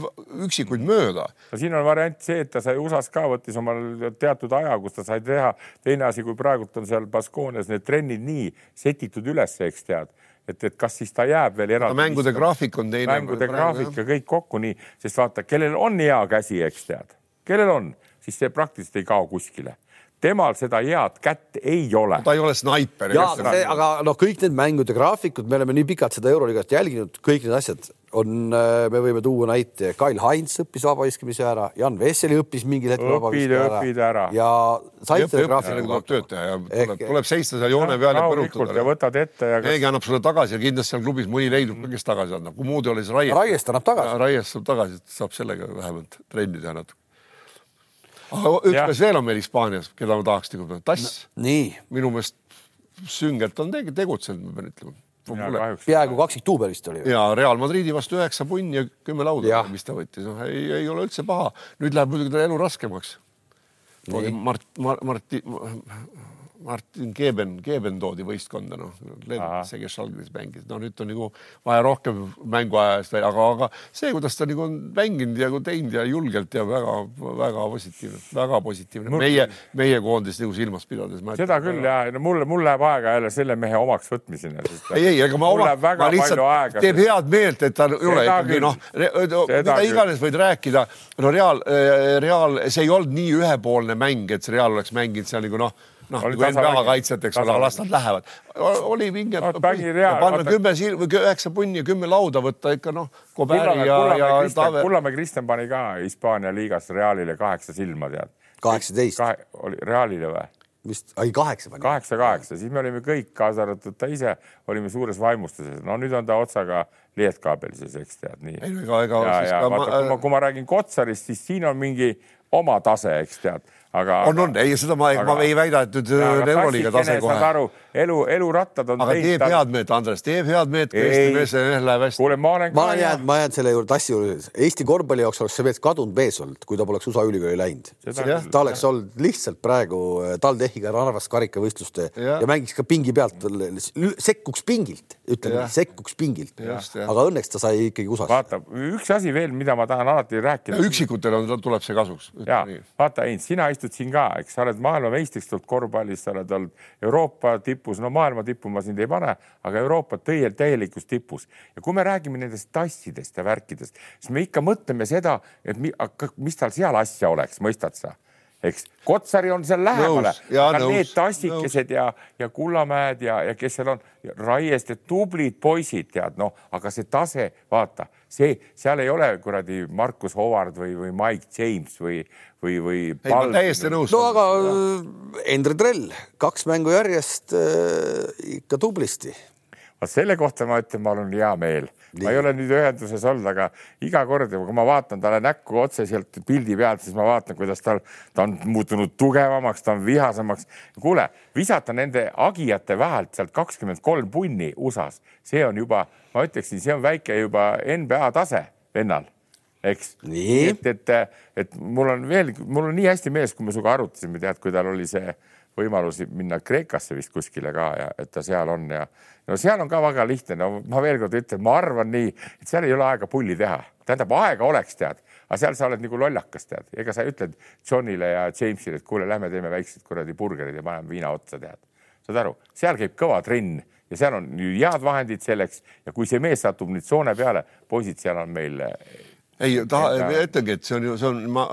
üksikuid mööda mööda. no siin on variant see, et ta sai USA-s ka, võttis omal teatud aja, kus ta sai teha. teine asi, kui praegult on seal Baskoonias need trennid nii setitud üles, eks tead et, et kas siis ta jääb veel eraldi. mängude graafik on teine. mängude graafik ja kõik kokku nii, sest vaata, kellel on hea käsi, eks tead, kellel on, siis see praktiliselt ei kao kuskile temal seda head kätt ei ole. ta ei ole snaiper. aga noh, kõik need mängude graafikud, me oleme nii pikalt seda Euroliigat jälginud, kõik need asjad on, äh, me võime tuua näite, Kail Heinz õppis vabaviskamise ära, Jan Vesseli õppis mingil hetkel vabaviskamise ära. ära ja said selle graafiku. tuleb tööd teha ja tuleb, Ehk... tuleb seista seal joone peal ja põrutada. ja võtad ette ja. keegi annab sulle tagasi ja kindlasti seal klubis mõni leidub kes tagasi annab, kui muud ei ole, siis Raiest. Raiest annab tagasi. Raiest saab tagasi, saab sellega vähemalt trenni teha natuke aga üks, kes veel on meil Hispaanias, keda ma tahaks nagu, Tass no,. minu meelest süngelt on tegutsenud, ma pean ütlema peaaegu kaksikduubel vist oli. ja Real Madridi vastu üheksa punni ja kümme lauda, mis ta võttis, noh, ei, ei ole üldse paha. nüüd läheb muidugi tal elu raskemaks. Mart, Mart, Marti, Martin Keeben, Keeben toodi võistkonda, noh, see, kes Schalgis mängis, no nüüd on nagu vaja rohkem mänguaja eest, aga, aga see, kuidas ta nagu on mänginud ja teinud ja julgelt ja väga-väga positiivne, väga positiivne. Mul... meie, meie koondist nagu silmas pidades. seda küll ja no mulle, mul läheb aega jälle selle mehe omaks võtmiseni. ei, ei, ega ma oma, ma lihtsalt teeb head meelt, et ta ei ole ikkagi noh, mida iganes võid rääkida, no Real, Real, see ei olnud nii ühepoolne mäng, et see Real oleks mänginud seal nagu noh noh, nagu NBA kaitsjat, eks ole, las nad lähevad. oli vinge no,. panna kümme silm, üheksa punni ja kümme lauda võtta ikka noh. Kullamäe ja, ja Kullamäe Kristjan pani ka Hispaania liigas Realile kaheksa silma, tead. kaheksateist. oli Realile või? vist, ai kaheksa pani. kaheksa, kaheksa, siis me olime kõik, kaasa arvatud ta ise, olime suures vaimustuses. no nüüd on ta otsaga lietkaabelises, eks tead nii. ei no ega, ega. ja, ja vaata, kui ma, kui ma räägin Kotsarist, siis siin on mingi oma tase, eks tead aga. on, on, ei seda ma, ma ei väida, et nüüd Euroliiga tase kohe. aru, elu, elurattad on. aga teeb ta... head meelt, Andres, teeb head meelt, kui Eesti mees läheb hästi. kuule, ma olen. ma jäänud, ma jään selle juurde, tassi juurde. Eesti korvpalli jaoks oleks see mees kadunud mees olnud, kui ta poleks USA ülikooli läinud. ta oleks olnud lihtsalt praegu äh, TalTechiga Narvas karikavõistluste ja. ja mängiks ka pingi pealt, sekkuks pingilt, ütleme sekkuks pingilt. aga õnneks ta sai ikkagi USA-sse. vaata, üks asi veel, mida ma tahan alati rääkida. üksikutele tuleb see kasuks. ja vaata, Heinz, sina istud siin ka, eks sa oled maailmameistriks tulnud korvpallis, sa oled olnud Euroopa tipus, no maailma tippu ma sind ei pane, aga Euroopa tõel täielikus tipus. ja kui me räägime nendest tassidest ja värkidest, siis me ikka mõtleme seda, et mi, mis tal seal asja oleks, mõistad sa? Eks Kotsari on seal lähemale, aga nõus, need tassikesed ja, ja Kullamäed ja, ja kes seal on, Raieste tublid poisid, tead noh, aga see tase, vaata, see, seal ei ole kuradi Markus Howard või, või Mike James või, või, või. ei, ma täiesti nõus. no aga äh, Endre Trell, kaks mängu järjest äh, ikka tublisti. Vot selle kohta ma ütlen, mul on hea meel. ma ei ole nüüd ühenduses olnud, aga iga kord, kui ma vaatan talle näkku otse sealt pildi pealt, siis ma vaatan, kuidas tal, ta on muutunud tugevamaks, ta on vihasemaks. kuule, visata nende agijate vahelt sealt kakskümmend kolm punni USA-s, see on juba, ma ütleksin, see on väike juba NBA tase vennal eks. et, et, et mul on veel, mul on nii hästi meeles, kui me sinuga arutasime, tead, kui tal oli see võimalus minna Kreekasse vist kuskile ka ja et ta seal on ja no seal on ka väga lihtne, no ma veel kord ütlen, ma arvan nii, et seal ei ole aega pulli teha, tähendab, aega oleks, tead, aga seal sa oled nagu lollakas, tead, ega sa ütled Johnile ja Jamesile, et kuule, lähme teeme väiksed kuradi burgerid ja paneme viina otsa, tead. saad aru, seal käib kõva trenn ja seal on head vahendid selleks ja kui see mees satub nüüd soone peale, poisid, seal on meil ei taha, ütlengi, et see on ju, see on, ma,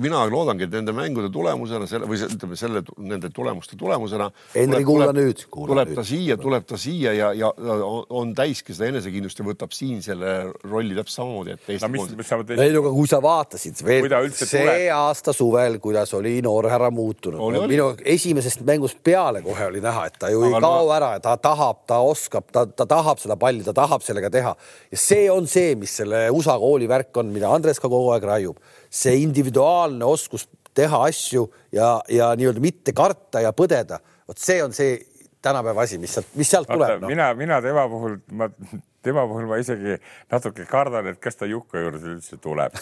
mina loodangi, et nende mängude tulemusena selle või ütleme selle, nende tulemuste tulemusena. Henri, kuula nüüd. tuleb ta siia, tuleb ta siia ja, ja on täiski seda enesekindlust ja võtab siin selle rolli täpselt samamoodi, et Eesti no,. ei no aga kui sa vaatasid veel see tuleb. aasta suvel, kuidas oli noor härra muutunud. minu esimesest mängust peale kohe oli näha, et ta ju aga ei kao no... ära, ta tahab, ta oskab, ta, ta tahab seda palli, ta tahab sellega teha ja see on see, mis selle USA kooli värk on mida Andres ka kogu aeg raiub, see individuaalne oskus teha asju ja, ja nii-öelda mitte karta ja põdeda, vot see on see tänapäeva asi, mis sealt, mis sealt Vaata, tuleb no.. mina, mina tema puhul, ma tema puhul ma isegi natuke kardan, et kas ta Jukka juurde üldse tuleb.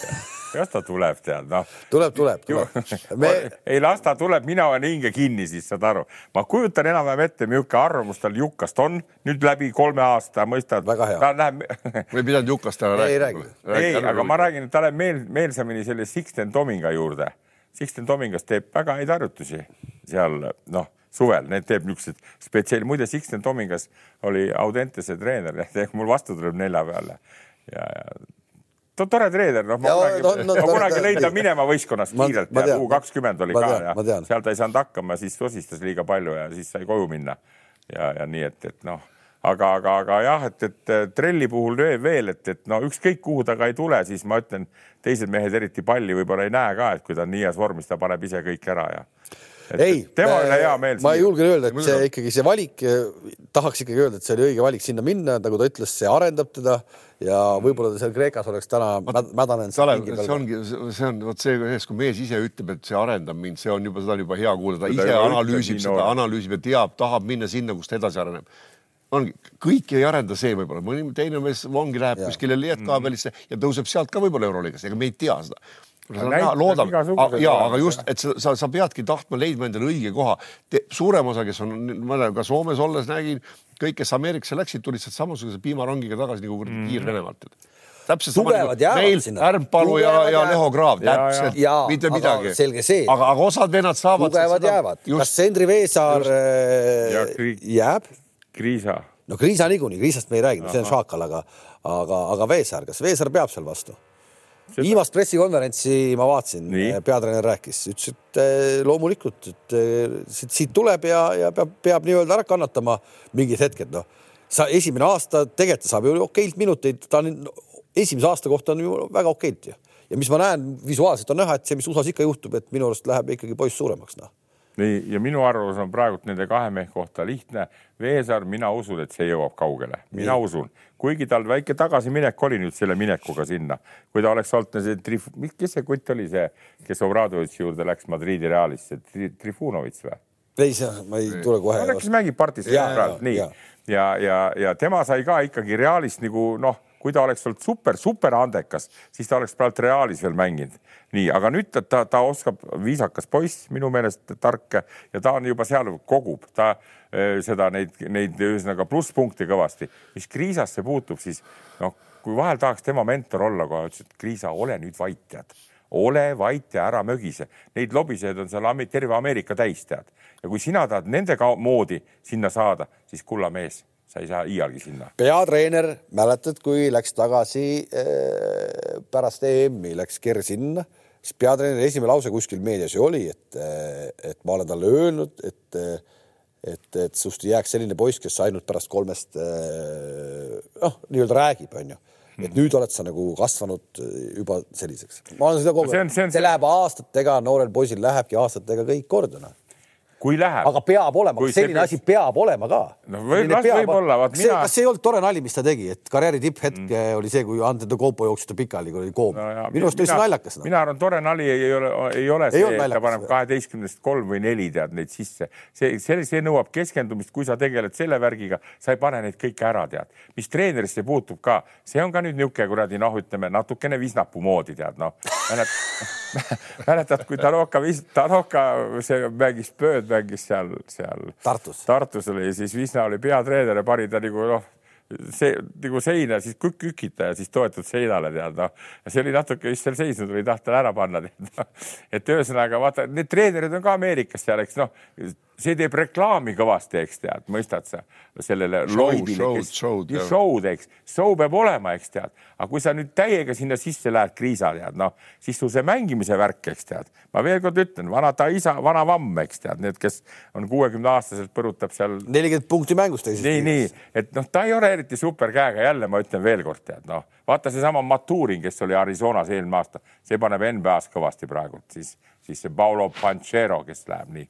kas ta tuleb, tead, noh. tuleb, tuleb, tuleb. Me... ei, las ta tuleb, mina olen hinge kinni, siis saad aru. ma kujutan enam-vähem ette, milline arvamus tal Jukast on nüüd läbi kolme aasta, mõistad. väga hea. ta läheb. me ei pidanud Jukast täna rääkima. ei, ei, aga ma räägin, et ta läheb meel, meelsamini selle Sixten Tominga juurde. Sixten Tomingas teeb väga häid harjutusi seal, noh suvel, need teeb niisugused spetsiaal, muide Sixten Tomingas oli Audentese treener, mul vastu tuleb neljapäeval ja, ja tore treener, noh, ma kunagi no, no, no, kunagi lõin ta minema võistkonnast kiirelt ja U kakskümmend oli ma ka tean, ja seal ta ei saanud hakkama, siis sosistas liiga palju ja siis sai koju minna. ja, ja nii, et, et noh, aga, aga, aga jah, et, et trelli puhul veel, et, et no ükskõik kuhu ta ka ei tule, siis ma ütlen, teised mehed eriti palli võib-olla ei näe ka, et kui ta on nii heas vormis, ta paneb ise kõik ära ja ei, tema üle hea meel. ma julgen öelda, et see ikkagi see valik, tahaks ikkagi öelda, et see oli õige valik sinna minna, nagu ta ütles, see arendab teda ja võib-olla ta seal Kreekas oleks täna mädanenud. See ongi, see on vot see, kui mees ise ütleb, et see arendab mind, see on juba, seda on juba hea kuulda, ta ise analüüsib seda, analüüsib ja teab, tahab minna sinna, kus ta edasi areneb. Ongi, kõiki ei arenda see võib-olla, mõni teine mees ongi, läheb kuskile lietkabelisse ja tõuseb sealt ka võib-olla Euroliigasse, ega me ei tea seda loodame, ja aga just, et sa, sa, sa peadki tahtma leidma endale õige koha. suurem osa, kes on, ma tean, ka Soomes olles nägin, kõik, kes Ameerikasse läksid, tulid sealt samasuguse piimarongiga tagasi nagu kuradi mm. kiir-Venemaalt täpselt tugevad jäävad meil. Ärmpalu ja, ja Leho Graav, täpselt, mitte midagi. selge see. aga, aga osad vennad saavad. tugevad seda, jäävad. kas Sendri Veesaar äh, jääb? Kriisa. no Kriisa niikuinii, Kriisast me ei räägi, see on Šaakal, aga, aga, aga Veesaar, kas Veesaar peab seal vastu? Viimast pressikonverentsi ma vaatasin, peatreener rääkis, ütles, et äh, loomulikult, et äh, siit, siit tuleb ja, ja peab, peab nii-öelda ära kannatama mingid hetked, noh. sa esimene aasta tegelikult saab ju okeilt minuteid, ta on esimese aasta kohta on ju väga okeilt ju. ja mis ma näen visuaalselt on näha, et see, mis USA-s ikka juhtub, et minu arust läheb ikkagi poiss suuremaks, noh nii, ja minu arvamus on praegult nende kahe mehe kohta lihtne. Veesaar, mina usun, et see jõuab kaugele, mina nii. usun, kuigi tal väike tagasiminek oli nüüd selle minekuga sinna, kui ta oleks olnud see Trif-, kes see kutt oli see, kes Obradovitši juurde läks Madridi Realisse Tri, Trifunovitš või? ei, see, ma ei tule kohe. kes mängib partisanis praegu, nii ja, ja, ja, ja tema sai ka ikkagi Realist nagu noh kui ta oleks olnud super, super andekas, siis ta oleks praegu Realis veel mänginud. nii, aga nüüd ta, ta, ta oskab, viisakas poiss, minu meelest tark ja ta on juba seal kogub, ta äh, seda neid, neid ühesõnaga plusspunkte kõvasti. mis Kriisasse puutub, siis noh, kui vahel tahaks tema mentor olla, kohe ütles, et Kriisa, ole nüüd vait, tead ole vait ja ära mögise. Neid lobisejaid on seal terve Ameerika täis, tead. ja kui sina tahad nende moodi sinna saada, siis kulla mees sa ei saa iialgi sinna. peatreener, mäletad, kui läks tagasi äh, pärast EM-i, läks Ger sinna, siis peatreeneri esimene lause kuskil meedias ju oli, et, äh, et ma olen talle öelnud, et et, et sinust ei jääks selline poiss, kes ainult pärast kolmest äh, noh, nii-öelda räägib, onju et nüüd oled sa nagu kasvanud juba selliseks. ma olen seda kogu aeg, see, see, see läheb aastatega, noorel poisil lähebki aastatega kõik korda noh kui läheb. aga peab olema, selline peaks... asi peab olema ka. no võib, võib-olla, vaat mina. kas see ei olnud tore nali, mis ta tegi, et karjääri tipphetk mm. oli see, kui Antetokounmpo jooksis ta pikali, kui oli koom no,. minu arust oli see naljakas no.. mina arvan, tore nali ei ole, ei ole ei see, et ta paneb kaheteistkümnest kolm või neli tead neid sisse. see, see, see nõuab keskendumist, kui sa tegeled selle värgiga, sa ei pane neid kõiki ära, tead. mis treenerisse puutub ka, see on ka nüüd niisugune kuradi noh, ütleme natukene visnapuu moodi tead noh. mäletad, kui Tanoka, Tanoka see mängis pööd mängis seal, seal Tartus, Tartus oli, siis Visna oli peatreener ja pani ta nagu noh, see nagu seina, siis kük, kükita ja siis toetud seinale tead noh. see oli natuke vist seal seisnud, oli tahtel ära panna tead noh. et ühesõnaga vaata, need treenerid on ka Ameerikas seal, eks noh, see teeb reklaami kõvasti, eks tead, mõistad sa? Sellele loibile, kes show'd, eks, show peab olema, eks tead, aga kui sa nüüd täiega sinna sisse lähed, kriisa tead, noh, siis sul see mängimise värk, eks tead, ma veel kord ütlen, vana ta isa, vana vamm, eks tead, need, kes on kuuekümne aastaselt, põrutab seal. nelikümmend punkti mängust. nii, nii, et noh, ta ei ole eriti super käega, jälle ma ütlen veel kord, tead noh, vaata seesama Maturin, kes oli Arizonas eelmine aasta, see paneb NBA-s kõvasti praegult, siis, siis see Paulo Panchero, kes läheb nii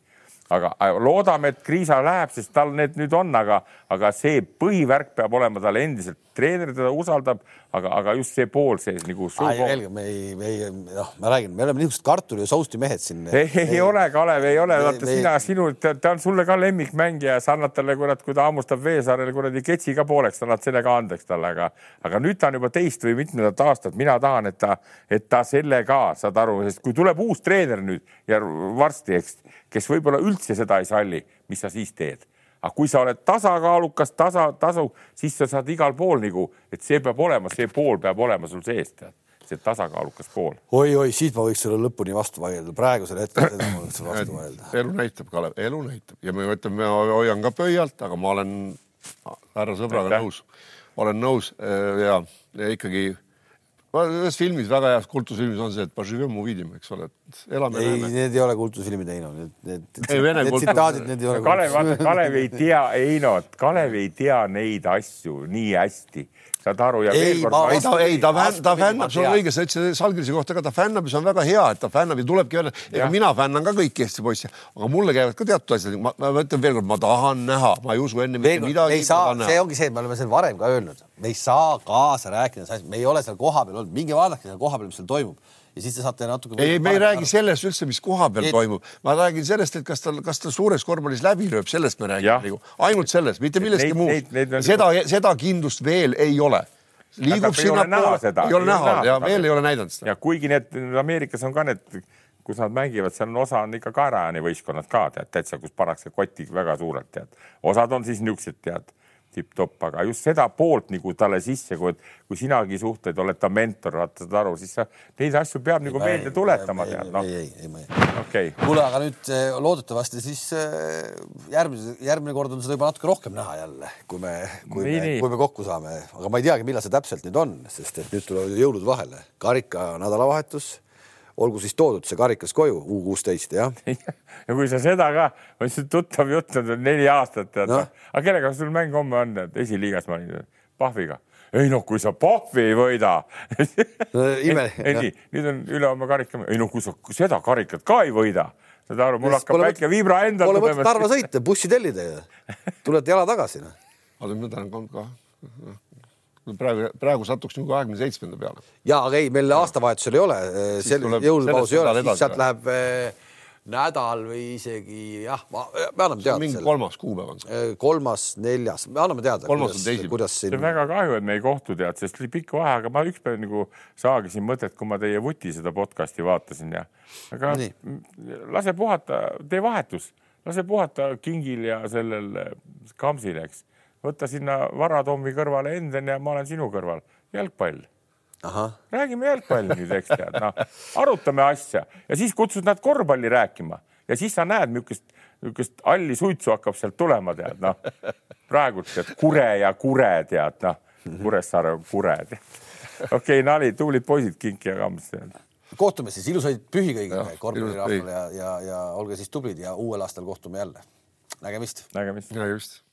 aga loodame, et Kriisa läheb, sest tal need nüüd on, aga, aga see põhivärk peab olema tal endiselt. treener teda usaldab, aga, aga just see pool sees nagu. selge, me ei, me ei, noh, ma räägin, me oleme niisugused kartuli ja sousti mehed siin. ei, ei ole, Kalev, ei ole, vaata sina, sinu, ta on sulle ka lemmikmängija, sa annad talle, kurat, kui ta hammustab Veesaarele kuradi ketsi ka pooleks, annad selle ka andeks talle, aga, aga nüüd ta on juba teist või mitmendat aastat, mina tahan, et ta, et ta selle ka, saad aru, sest kui tuleb uus treener nüüd ja varsti, eks kes võib-olla üldse seda ei salli, mis sa siis teed? aga kui sa oled tasakaalukas, tasa, tasu, siis sa saad igal pool nagu, et see peab olema, see pool peab olema sul sees, tead see tasakaalukas pool oi,. oi-oi, siit ma võiks sulle lõpuni vastu vaielda, praegusel hetkel seda ma võiks sulle vastu vaielda. elu näitab, Kalev, elu näitab ja ma ütlen, ma hoian ka pöialt, aga ma olen härra sõbraga nõus, olen nõus ja, ja ikkagi ühes filmis, väga heas kultusfilmis on see, et eks ole, et elame. ei, need ei ole kultusfilmi teinud, need, need, need tsitaadid, need ei ole. Kalev, Kalev ei tea, Einot, Kalev ei tea neid asju nii hästi saad aru ja ei, veel kord. ei, ta, ei, ta fänn, ta fännab, sul on õige, sa ütlesid Salgrise kohta ka, ta fännab ja see on väga hea, et ta fännab ja tulebki öelda, ega mina fännan ka kõiki Eesti poisse, aga mulle käivad ka teatud asjad, ma, ma ütlen veel kord, ma tahan näha, ma ei usu enne mitte midagi. see ongi see, me oleme seal varem ka öelnud, me ei saa kaasa rääkida, me ei ole seal kohapeal olnud, minge vaadake seal kohapeal, mis seal toimub ja siis te saate natuke. ei, me ei räägi aru. sellest üldse, mis koha peal et... toimub, ma räägin sellest, et kas tal, kas ta suures korvpallis läbi lööb, sellest me räägime nagu ainult sellest, mitte millestki muust. seda, seda kindlust veel ei ole liigub sinnapoole, ei ole näha ja veel ei ole näidanud seda. ja kuigi need Ameerikas on ka need, kus nad mängivad, seal on osa on ikka kaeraääni võistkonnad ka tead täitsa, kus pannakse kotti väga suurelt tead, osad on siis niisugused tead tipp-topp, aga just seda poolt nagu talle sisse, kui, kui sinagi suhtled, oled ta mentor, vaata saad aru, siis sa neid asju peab nagu meelde tuletama, tead noh. ei, ei, ei, ei. okei kuule, aga nüüd eh, loodetavasti siis eh, järgmise, järgmine kord on seda juba natuke rohkem näha jälle, kui me, kui nii, me, kui me kokku saame, aga ma ei teagi, millal see täpselt nüüd on, sest et nüüd tulevad jõulud vahele, karika nädalavahetus olgu siis toodud see karikas koju, U kuusteist, jah ja kui sa seda ka, ma ütlesin, tuttav jutt on neli aastat, tead no.. aga kellega sul mäng homme on, et esiliigas ma olin, Pahviga. ei noh, kui sa Pahvi ei võida no, ime, ei nii, nüüd on ülehomme karika, ei noh, kui sa seda karikat ka ei võida, saad aru, mul hakkab väike vibra endal. Pole mõtet Narva sõita, bussi tellida ju, tulete jala tagasi noh. oota, ma tahan ka praegu, praegu satuks nagu kahekümne seitsmenda peale. ja, aga ei, meil aastavahetusel ei ole, sel jõulupaus ei ole, siis sealt läheb eh, nädal või isegi jah, me anname teada. mingi kolmas kuupäev on see. Eh, kolmas, neljas, me anname teada. kolmas on teisipäev. kuidas siin. see on väga kahju, et me ei kohtu tead, sest oli pikk vahe, aga ma ükspäev nagu saagisin mõtet, kui ma teie vuti seda podcast'i vaatasin ja aga Nii. lase puhata, tee vahetus, lase puhata Kingil ja sellel eh, Kamsil, eks võta sinna Varatommi kõrvale Enden ja ma olen sinu kõrval. jalgpall. räägime jalgpalli nüüd, eks tead, noh, arutame asja ja siis kutsud nad korvpalli rääkima ja siis sa näed, niisugust, niisugust halli suitsu hakkab sealt tulema, tead, noh. praegult tead Kure ja Kure tead, noh, Kuressaare Kure. okei okay,, nali, tublid poisid, Kink ja Kams. kohtume siis, ilusaid pühi kõigile korvpallirahvale ja, ja, ja olge siis tublid ja uuel aastal kohtume jälle. nägemist. nägemist. nägemist